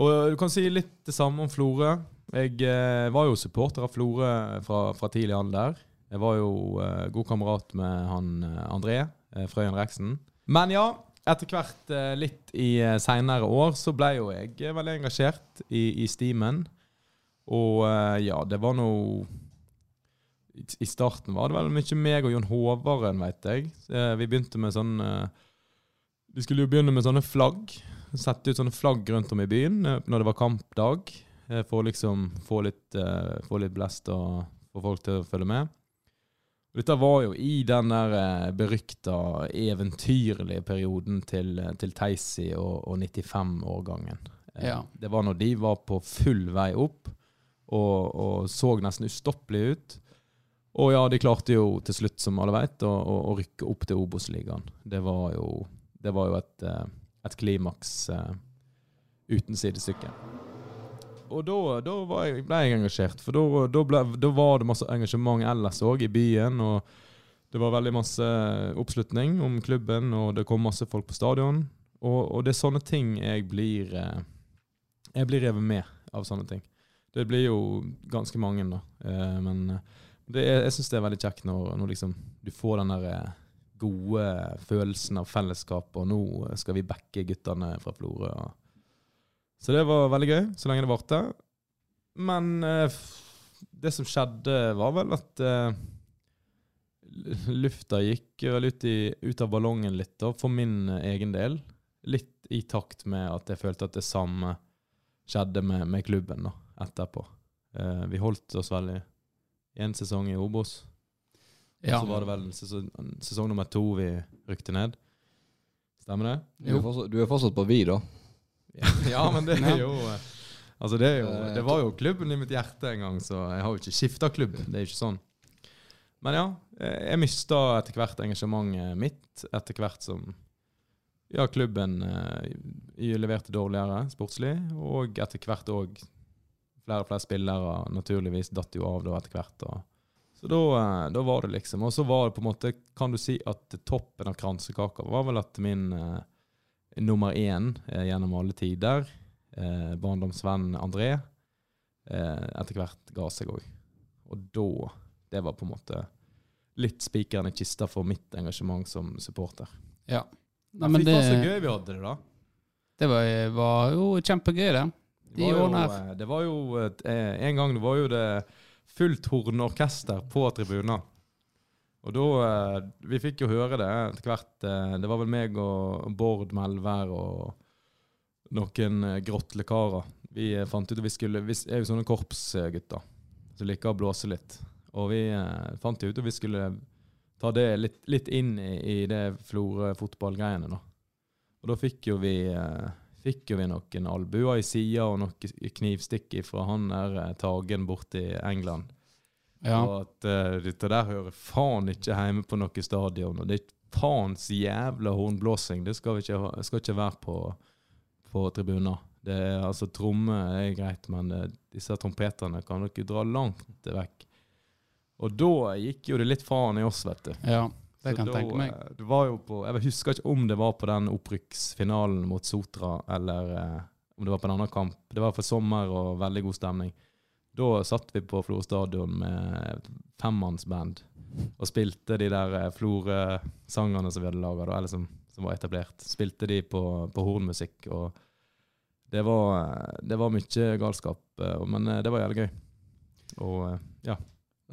Og du kan si litt det samme om Florø. Jeg eh, var jo supporter av Florø fra, fra tidlig alder. Jeg var jo eh, god kamerat med han eh, André eh, Frøyen Reksen. Men ja, etter hvert eh, litt i eh, seinere år så ble jo jeg eh, veldig engasjert i, i stimen. Og eh, ja, det var noe i starten var det vel mye meg og Jon Håvaren, vet jeg. Eh, Vi begynte med sånn eh, Vi skulle jo begynne med sånne flagg. Sette ut sånne flagg rundt om i byen eh, når det var kampdag. eh, For å liksom få litt, eh, få litt blest og få folk til å følge med. Dette var jo i den der eh, berykta eventyrlige perioden til, eh, til Theisi og, og 95-årgangen. Eh, Ja. Det var når de var på full vei opp og, og så nesten ustoppelige ut. Og ja, de klarte jo til slutt, som alle vet, å, å, å rykke opp til Obos-ligaen. Det det var jo et, et klimaks uh, uten sidestykke. Og da, ble jeg engasjert, for da, var det masse engasjement ellers òg i byen. og det var veldig masse oppslutning om klubben, og det kom masse folk på stadion. Og, og det er sånne ting jeg blir eh, Jeg blir revet med av sånne ting. Det blir jo ganske mange, da. Eh, men er, jeg syns det er veldig kjekt når, når liksom du får den der eh, gode følelsen av fellesskap, og nå skal vi backe guttene fra Florø. Så det var veldig gøy, så lenge det varte. Men eh, det som skjedde, var vel at eh, lufta gikk vel ut, i, ut av ballongen litt, da, for min egen del. Litt i takt med at jeg følte at det samme skjedde med, med klubben da, etterpå. Eh, vi holdt oss vel i én sesong i Obos. Ja. Så var det vel sesong, sesong nummer to vi rykte ned. Stemmer det? Du er fortsatt, du er fortsatt på vi, da. Ja, men det er jo eh, Altså det, jo, Eh, det var jo klubben i mitt hjerte en gang, så jeg har jo ikke skifta klubb. Det er ikke sånn. Men ja, eh, jeg mista etter hvert engasjementet mitt, etter hvert som ja, klubben jeg leverte dårligere sportslig, og etter hvert òg flere og flere spillere naturligvis datt jo av da etter hvert. Og, så da, eh, da var det liksom Og så var det på en måte, kan du si at toppen av kransekaka var vel at min eh, nummer én eh, gjennom alle tider, eh, barndomsvenn André, eh, etter hvert ga seg òg. Og da Det var på en måte litt spikeren i kista for mitt engasjement som supporter. ja. Nei, men det, var så gøy vi hadde det, da. det var, var jo kjempegøy, det. Det De var jo, årene her. eh, det var jo eh, En gang det var jo det fullt hornorkester på tribunen. Og da eh, Vi fikk jo høre det etter hvert. eh, Det var vel meg og Bård Melvær og noen eh, grotlekarer. Vi fant ut at vi skulle Vi er jo sånne korpsgutter som liker å blåse litt. Og vi fant ut at vi skulle ta det litt, litt inn i, i det Florø-fotballgreiene, da. Og da fikk jo vi fikk jo vi noen albuer i sida og noen knivstikk fra han der Tagen i England. Ja. Og at uh, dette der hører faen ikke hjemme på noe stadion. Og det er faens jævla hornblåsing. Det skal, vi ikke, skal ikke være på, på tribuner. Det er, altså Tromme er greit, men uh, disse trompetene kan dere dra langt vekk. Og da gikk jo det litt faen i oss, vet du. ja, det Så kan da, tenke meg. eh, Det var jo på, jeg husker ikke om det var på den opprykksfinalen mot Sotra, eller uh, om det var på en annen kamp. Det var for sommer og veldig god stemning. Da satt vi på Flor stadion med femmannsband og spilte de der eh, Florø-sangene som vi hadde laga, eller som, som var etablert. Spilte de på, på hornmusikk. og det var, det var mye galskap, eh, men eh, det var jævlig gøy. Og ja.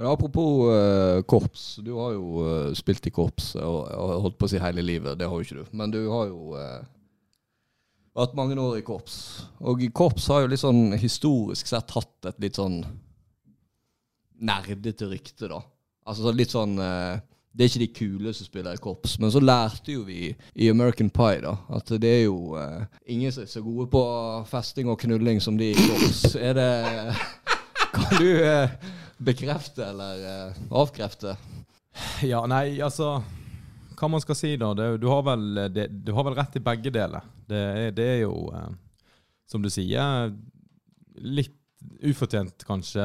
Apropos korps. Du har jo spilt i korps og, og holdt på å si hele livet. Det har jo ikke du. Men du har jo vært mange år i korps. Og korps har jo litt sånn historisk sett hatt et litt sånn nerdete rykte, da. Altså litt sånn eh, Det er ikke de kule som spiller i korps. Men så lærte jo vi i American Pie da at det er jo uh, ingen som er så gode på festing og knulling som de i korps. Er det Kan du uh, bekrefte eller uh, avkrefte? Ja, nei, altså Hva man skal si, da. Det, du, har vel, det, du har vel rett i begge deler. Det, det er jo, eh, som du sier, litt ufortjent kanskje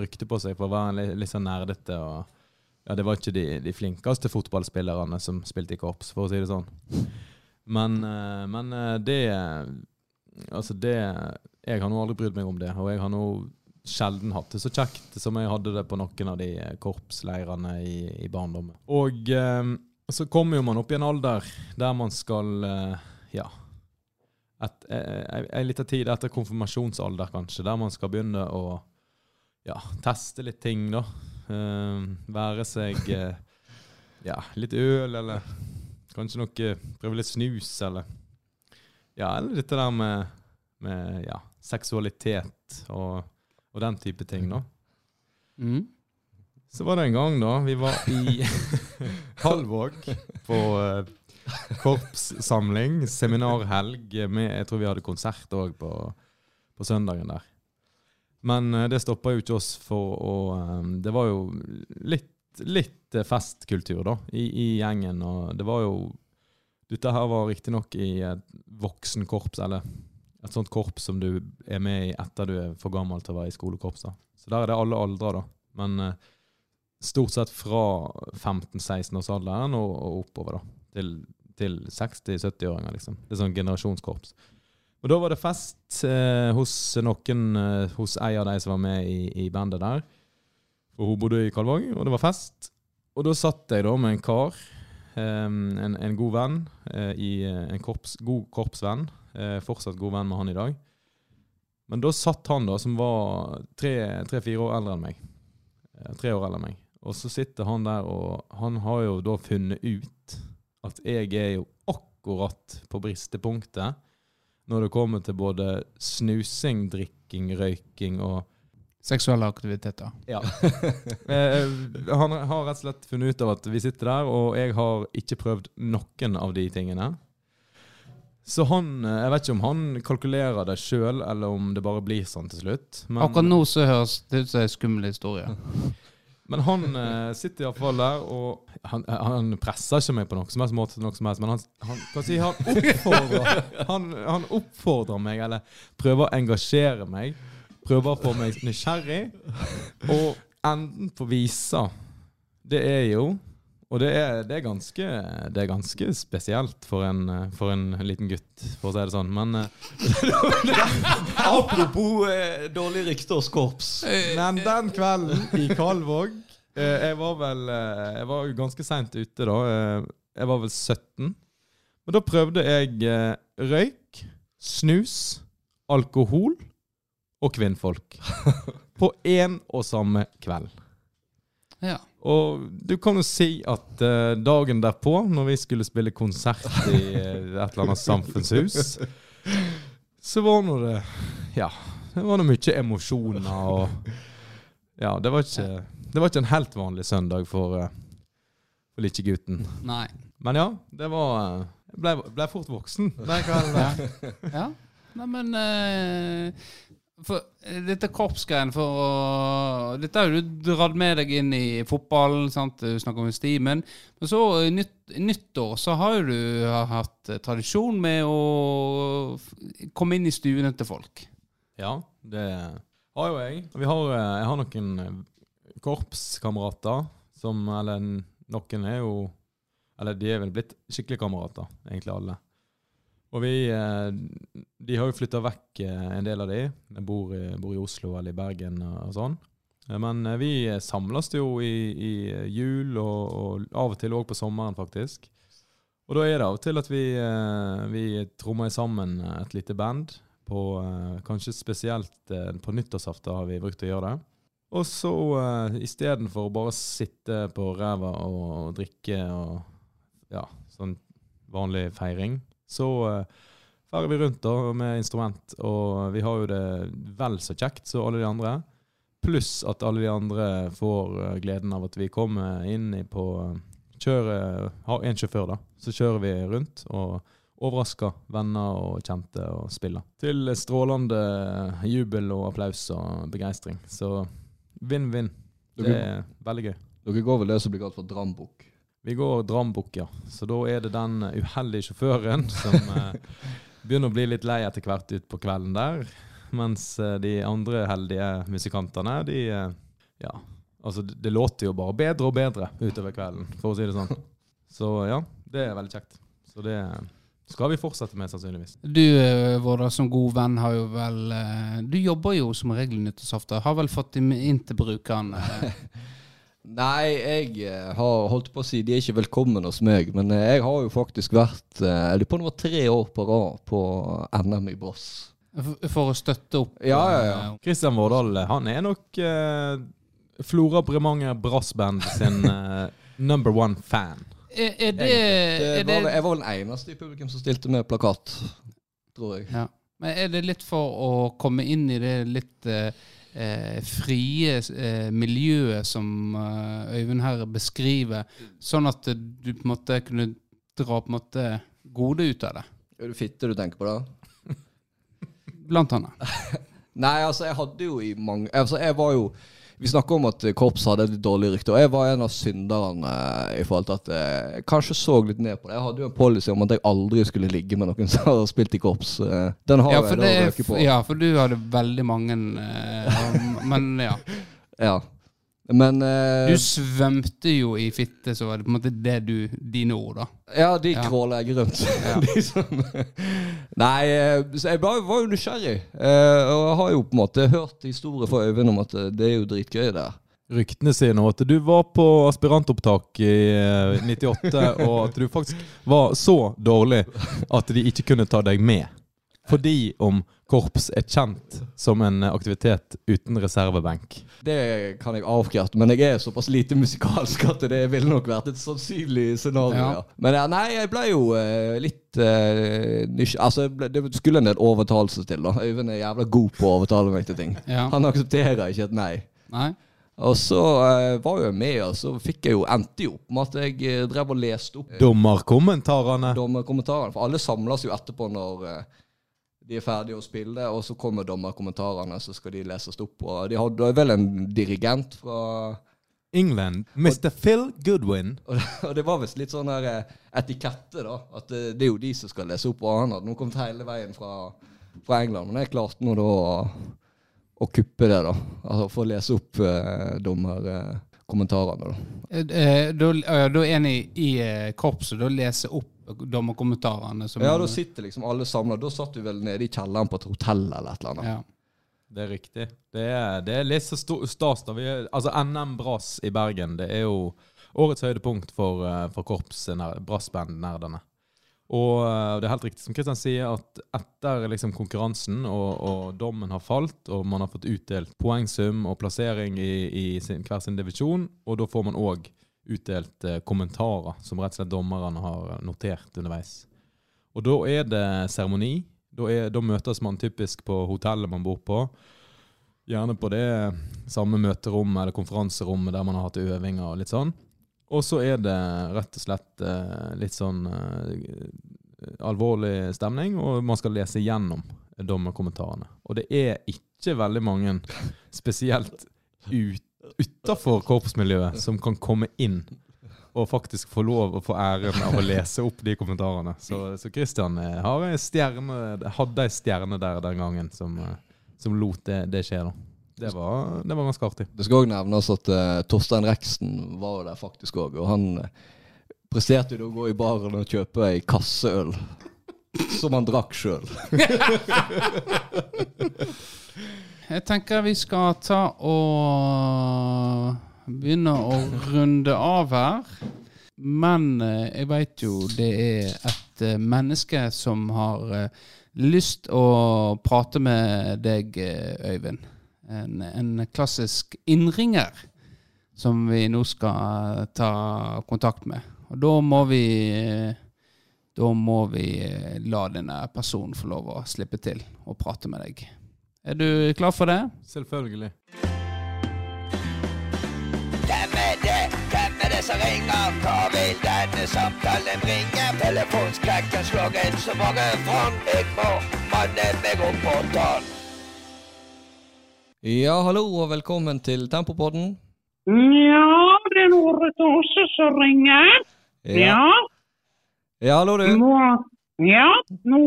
rykte på seg for å være litt, litt sånn nerdete. og ja, Det var ikke de, de flinkeste fotballspillerne som spilte i korps, for å si det sånn. Men, eh, men eh, det Altså, det Jeg har nå aldri brydd meg om det, og jeg har nå sjelden hatt det så kjekt som jeg hadde det på noen av de korpsleirene i, i barndommen. Og eh, så kommer jo man opp i en alder der man skal eh, Ja. et- eh, En liten tid etter konfirmasjonsalder, kanskje, der man skal begynne å ja, teste litt ting, da. Uh, være seg uh, ja, litt øl, eller kanskje noe Prøve litt snus, eller Ja, eller dette der med, med ja, seksualitet og, og den type ting, da. Mm. Så var det en gang, da. Vi var i Kalvåg på uh, korpssamling, seminarhelg. Med, jeg tror vi hadde konsert òg på, på søndagen der. Men uh, det stoppa jo ikke oss for å eh, Det var jo litt, litt festkultur, da, i, i gjengen. Og det var jo Dette her var riktignok i et voksenkorps, eller et sånt korps som du er med i etter du er for gammel til å være i skolekorps. da. Så der er det alle aldre, da. Men eh, stort sett fra 15-16-årsalderen og, og oppover, da. Til, til 60-70-åringer, liksom. Det er sånn generasjonskorps. Og da var det fest eh, hos noen, eh, hos ei av de som var med i, i bandet der. Og hun bodde i Kalvåg, og det var fest. Og da satt jeg da med en kar eh, en, en god venn, eh, i eh, en korps, god korpsvenn. Eh, fortsatt god venn med han i dag. Men da satt han, da, som var tre- tre-fire år eldre enn meg. Tre år eldre enn meg. Og så sitter han der, og han har jo da funnet ut at jeg er jo akkurat på bristepunktet når det kommer til både snusing, drikking, røyking og Seksuelle aktiviteter. ja. Eh, han har rett og slett funnet ut av at vi sitter der, og jeg har ikke prøvd noen av de tingene. Så han eh, Jeg vet ikke om han kalkulerer det sjøl, eller om det bare blir sånn til slutt. Men, Akkurat nå så høres det ut som en skummel historie. men han eh, sitter iallfall der, og han, han presser ikke meg på noe som helst måte, noe som helst, men han, han, si, han, oppfordrer, han, han oppfordrer meg, eller prøver å engasjere meg. Prøver å få meg nysgjerrig. Og enden på visa, det er jo Og det er, det er, ganske, det er ganske spesielt for en, eh, for en liten gutt, for å si det sånn. Men, eh, Apropos eh, dårlig rykte korps. men den kvelden i Kalvåg eh, Jeg var vel eh, Jeg var ganske seint ute da. Eh, jeg var vel 17. Men da prøvde jeg eh, røyk, snus, alkohol og kvinnfolk. På én og samme kveld. Ja. Og du kan jo si at uh, dagen derpå, når vi skulle spille konsert i uh, et eller annet samfunnshus, så var nå det Ja, det var nå mye emosjoner og Ja, det var ikke, det var ikke en helt vanlig søndag for, uh, for lille gutten. Nei. Men ja, det var Jeg ble, ble fort voksen den kvelden. Ja. ja. Nei, men for, eh, Dette korpsgreiene for å Dette har du dratt med deg inn i fotballen. sant? Du snakker om stimen. Men så i nytt, nyttår så har jo du hatt eh, tradisjon med å komme inn i stuene til folk. Ja, det har jo jeg. Har, eh, jeg har noen eh, korpskamerater som Eller noen er jo Eller de er vel blitt skikkelig kamerater, egentlig alle. Og vi eh, De har jo flytta vekk, eh, en del av de. Jeg bor, i- bor i Oslo eller i Bergen og sånn. Eh, Men eh, vi samles jo i, i jul, og, og av og til òg på sommeren, faktisk. Og da er det av og til at vi, eh, vi trommer sammen et lite band. På, eh, kanskje spesielt eh, på nyttårsaften har vi brukt å gjøre det. Og så uh, istedenfor å bare sitte på ræva og, drikke og ja, sånn vanlig feiring, så uh, feirer vi rundt da med instrument. Og vi har jo det vel så kjekt som alle de andre. Pluss at alle de andre får eh, gleden av at vi kommer inn på kjøret, Kjører Har en sjåfør, da. Så kjører vi rundt og overrasker venner og kjente og spiller. Til strålende jubel og applaus og begeistring. Så vinn-vinn. Det er veldig gøy. Dere går vel det som blir kalt for drambukk? Vi går drambukk, ja. Så da er det den uheldige sjåføren som eh, begynner å bli litt lei etter hvert ut på kvelden der. Mens eh, de andre heldige musikantene, de eh, Ja. Altså, det, låter jo bare bedre og bedre utover kvelden, for å si det sånn. Så ja, det er veldig kjekt. Så det skal vi fortsette med, sannsynligvis. Du, eh, Vårdal, som god venn, har jo vel eh, Du jobber jo som regel nyttårsaften. Har vel fått dem inn til brukerne. Nei, jeg eh, har holdt på å si de er ikke velkommen hos meg, men eh, jeg har jo faktisk vært eh, Jeg lurer på om det var tre år på rad på NM i Brass. For å støtte opp. Ja, ja, ja. Kristian Vårdal, han er nok eh, Flora Bremanger Brassband sin eh, number one fan. Er, er det, Det er var, det jeg var vel den eneste i publikum som stilte med plakat, tror jeg. ja. Men er det litt for å komme inn i det litt eh, eh, frie eh, miljøet som eh, Øyvind her beskriver, sånn at du på en måte kunne dra på en måte gode ut av det? Er det fitte du tenker på da? Blant annet. Nei, altså, jeg hadde jo i mange Altså, jeg var jo Vi snakker om at korps hadde et dårlig rykte, og jeg var en av synderne eh, i forhold til at eh, jeg kanskje så litt ned på det. Jeg hadde jo en policy om at jeg aldri skulle ligge med noen som har spilt i korps. eh, Den har Ja, jeg da å røke på. ja, for du hadde veldig mange eh, Men ja. Ja. Men eh, Du svømte jo i fitte, så var det på en måte det du Dine ord, da. Ja, de Ja. crawler jeg rundt. Ja. de som, nei, eh, så jeg bare var jo nysgjerrig. Eh, og jeg har jo på en måte hørt historier fra Øyvind om at eh, det er jo dritgøy der. Ryktene sier nå at du var på aspirantopptak i eh, 98, og at du faktisk var så dårlig at de ikke kunne ta deg med. Fordi om korps er kjent som en aktivitet uten reservebenk. Det kan jeg avkrefte, men jeg er såpass lite musikalsk at det ville nok vært et sannsynlig scenario. Ja. Men ja, nei, jeg ble jo eh, litt uh, Altså, ble, det skulle en del overtalelse til. da Øyvind er jævla god på å overtale meg til ting. Ja. Han aksepterer ikke et nei. Nei? Og så eh, var jeg med, og så fikk jeg jo endte jo opp med at jeg eh, drev og leste opp Dommerkommentarene. dommerkommentarene. For alle samles jo etterpå når eh, de er ferdige å spille, og så kommer dommerkommentarene, så skal de leses opp. Og de hadde vel en dirigent fra England. Mr. Phil Goodwin. Og det, og det var visst litt sånn der eh, etikette, da. At det, det er jo de som skal lese opp, og han hadde nå kommet hele veien fra, fra England. Men jeg klarte nå da å, å kuppe det, da. Altså få lese opp eh, dommerkommentarene, da. Eh, eh, Da da er en i, i eh, korpset, da leser opp dommerkommentarene. Som, Ja, da sitter liksom alle samla. Da satt du vel nede i kjelleren på et hotell eller et eller annet. Ja. Det er riktig. Det er, det er litt så stas. da. Vi er, altså NM Brass i Bergen det er jo årets høydepunkt for, eh, for brassband-nerdene. Og eh, det er helt riktig som Kristian sier, at etter liksom konkurransen og, og dommen har falt, og man har fått utdelt poengsum og plassering i, i sin, hver sin divisjon, og da får man òg utdelt eh, kommentarer som rett og slett dommerne har notert underveis. Og da er det seremoni. Da, da møtes man typisk på hotellet man bor på. Gjerne på det samme møterommet eller konferanserommet der man har hatt øvinger og litt sånn. Og så er det rett og slett eh, litt sånn eh, alvorlig stemning, og man skal lese gjennom dommerkommentarene. Og det er ikke veldig mange, spesielt ut, utafor korpsmiljøet, som kan komme inn og faktisk få lov å få æren av å lese opp de kommentarene. Så, så Christian eh, har en stjerne, hadde ei stjerne der den gangen som, eh, som lot det, det skje. da. Det var, det var ganske artig. Det skal òg nevnes at uh, Torstein Reksten var der faktisk òg, og han uh, presterte jo å gå i baren og kjøpe ei kasseøl. Som han drakk sjøl. Jeg tenker vi skal ta og begynne å runde av her. Men eh, jeg veit jo det er et eh, menneske som har eh, lyst å prate med deg, Øyvind. En, en klassisk innringer som vi nå skal ta kontakt med. Og da må vi Da må vi la denne personen få lov å slippe til og prate med deg. Er du klar for det? Selvfølgelig. Hvem er det? Hvem er det som ringer? Hva vil denne samtalen bringe? Telefonskrekken slår inn så mange fram. Jeg må manne meg opp på tann. Ja, hallo og velkommen til Tempopodden. Ja, det er Noret også som ringer. Ja, ja hallo, du. nå, ja, nå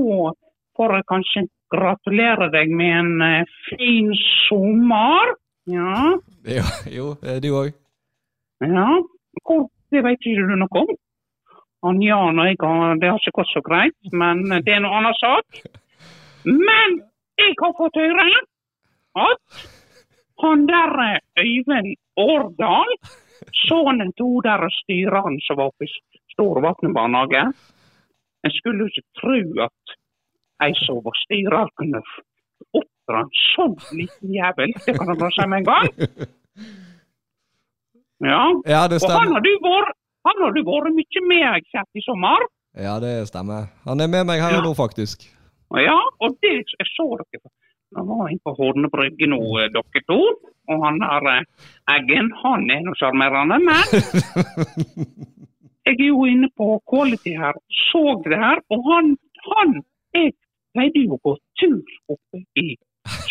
får jeg kanskje gratulere deg med en eh, fin sommer. Ja, Jo, jo, eh, du òg. ja. Hvor, det vet ikke du noe om. Han Jan og jeg har, det har ikke gått så greit, men det er noe annen sak. Men jeg har fått høre at han der eh, Øyvind Årdal, sønnen til hun der styreren som var i Storvatn barnehage En skulle jo ikke tro at ei som var styrer, kunne f- oppdra en sånn liten jævel. Det kan han bare si med en gang. Ja. Ja, det Og han stemmer. har du vært, han har du vært mye med, sett i sommer. Ja, det stemmer. Han er med meg her og nå, faktisk. Ja, og det jeg så dere Han var inne på Horne brygge nå, eh, dere to. Og han der eh, Eggen, han er nå sjarmerende, men jeg er jo inne på quality her, så det her. Og han, han jeg pleide jo å gå tur oppe i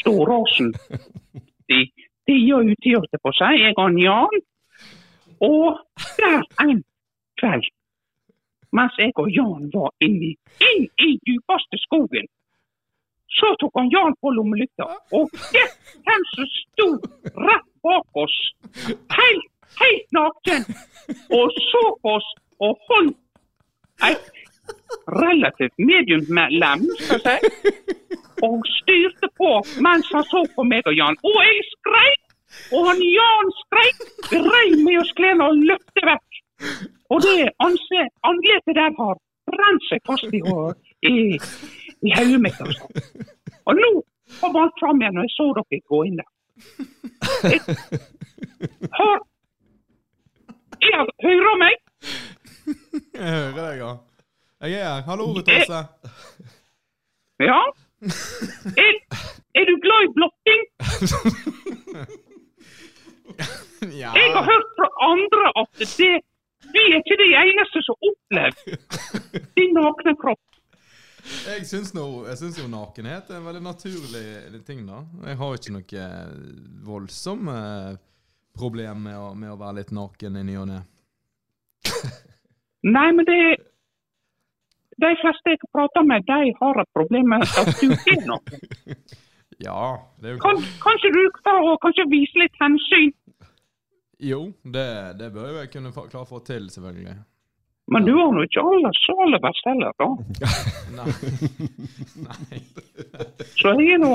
Storåsen. De, de gjør jo til på å si, jeg og Jan. Og der en kveld, mens jeg og Jan var inni, inn i djupeste skogen, så tok han Jan på lommelykta, og gjett hvem som sto rett bak oss, helt, helt naken, og så på oss og holdt et relativt medium med lem, skal jeg si, og styrte på mens han så på meg og Jan. Og jeg skrek Og han Jan skreik, reiv med oss klærne og løpte vekk. Og det ansiktet der har brent seg fast i, i, i hodet mitt. Altså. Og nå kom han fram igjen, og jeg så dere gå inn der. Jeg har jeg hører meg. Jeg hører deg, ja. Jeg er her. Hallo, Rutåse. Ja. Er, er du glad i blotting? Ja. Jeg har hørt fra andre at det, vi er ikke de eneste som opplever din nakne kropp. Jeg syns, nå, jeg syns jo nakenhet er en veldig naturlig ting, da. Jeg har ikke noe voldsomme problem med å, med å være litt naken i ny og ne. Nei, men det De fleste jeg prater med, de har et problem med at du er noe. Ja, det er jo Kan, kanskje du klarer å kanskje vise litt hensyn? Jo, det, det bør jo jeg kunne klare å få til, selvfølgelig. Men du har nå ikke aller så aller best heller, da. Nei. Nei. Så jeg nå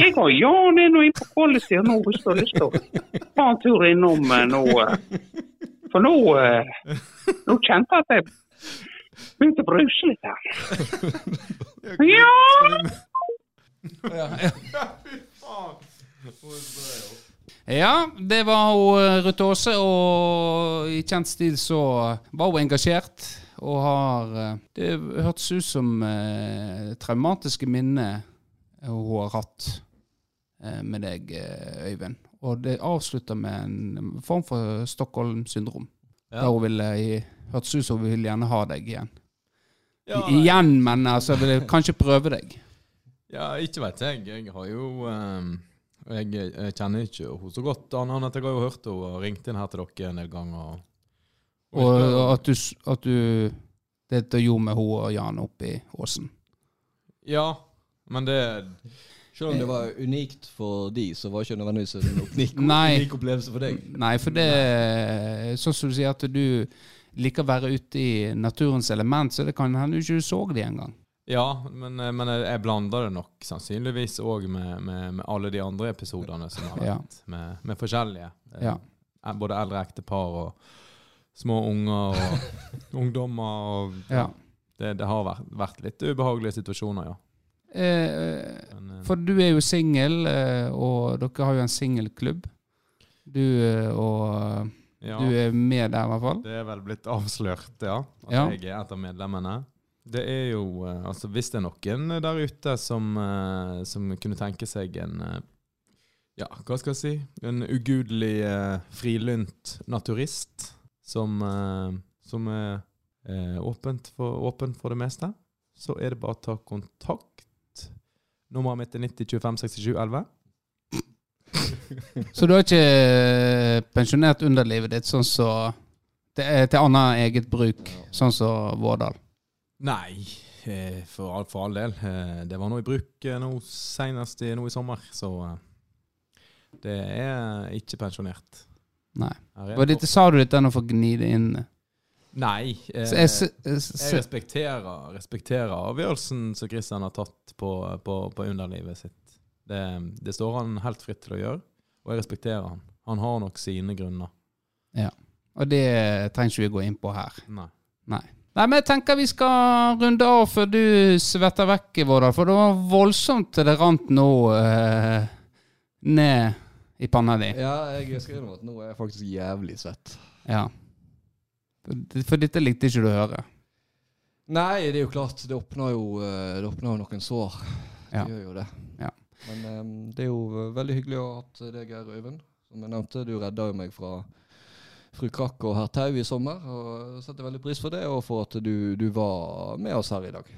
Jeg og Jan er nå inne på Quality og nå hvis du har lyst til å ta en tur innom eh, nå. eh, For nå eh, Nå kjente jeg at jeg begynte å bruse litt her. Ja! Ja, det var hun eh, Ruth Aase, og i kjent stil så var hun engasjert. Og har eh, Det hørtes ut som eh, traumatiske minner hun har hatt eh, med deg, eh, Øyvind. Og det avslutter med en form for Stockholm-syndrom. Ja. Der hun ville hørtes ut som hun ville gjerne ha deg igjen. Ja, igjen, men altså, jeg ville kanskje prøve deg. Ja, ikke vet jeg. Jeg har jo um, jeg, jeg kjenner ikke henne så godt, annet enn at jeg har jo hørt henne og ringt inn her til dere en del ganger. Og, Og, og at du, at du Dette gjorde med henne og Jan oppe i åsen. Ja, men det Selv om det var unikt for de, så var det ikke nødvendigvis en unik, unik opplevelse for deg. Nei, for det Sånn som du sier at du liker å være ute i naturens element, så det kan hende du ikke så de engang. Ja, men, eh, men jeg, blander det nok sannsynligvis òg med, med, med alle de andre episodene som har Ja. vært, med, med forskjellige. eh, Ja. eh, Både eldre ektepar og små unger og ungdommer. Og, Ja. Det, det har vært, vært litt ubehagelige situasjoner, ja. Eh, for du er jo singel, og dere har jo en singelklubb. Du og ja. Du er med der, i hvert fall. Det er vel blitt avslørt, ja. At Ja. jeg er et av medlemmene. Det er jo eh, Altså, hvis det er noen der ute som, eh, som kunne tenke seg en eh, Ja, hva skal jeg si? En ugudelig frilynt naturist som, som er for, åpen for det meste, så er det bare å ta kontakt. Nummeret mitt er 90 25 67 11. Så du har ikke eh, pensjonert underlivet ditt sånn så det er til annet eget bruk, sånn som Vårdal? Nei, eh, for, all- for all del. Eh, Det var nå i bruk nå senest i, nå i sommer, så det er ikke pensjonert. Nei. Var dette sa du dette nå for å gni det inn? Nei. Jeg, jeg respekterer, respekterer avgjørelsen som Christian har tatt på, på, på underlivet sitt. Det, det står han helt fritt til å gjøre, og jeg respekterer han. Han har nok sine grunner. Ja. og det trenger ikke vi gå inn på her. Nei. Nei. Nei, men jeg tenker vi skal runde av før du svetter vekk, Vårdal. For det var voldsomt det rant nå eh, ned i panna di. Ja, jeg skriver at nå er jeg faktisk jævlig svett. Ja. For, for dette likte ikke du å høre. Nei, det er jo klart. Det åpner jo, eh, det åpner jo noen sår. Ja. Det gjør jo det. Ja. Men um, det er jo veldig hyggelig å ha hatt deg her, Øyvind. Som jeg nevnte, du redda jo meg fra fru Krakk og herr Tau i sommer. Og setter veldig pris for det, og for at du, du var med oss her i dag.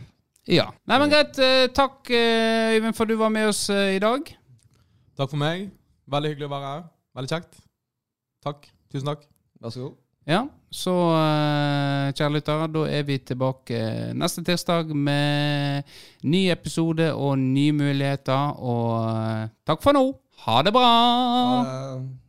Ja. Nei, men greit. eh, Takk, eh, Øyvind, for du var med oss i dag. Takk for meg. Veldig hyggelig å være her. Veldig kjekt. Takk. Tusen takk. Vær så god. Ja, så eh, kjære lyttere, da er vi tilbake neste tirsdag med ny episode og nye muligheter. Og eh, takk for nå. Ha det bra! Ha det.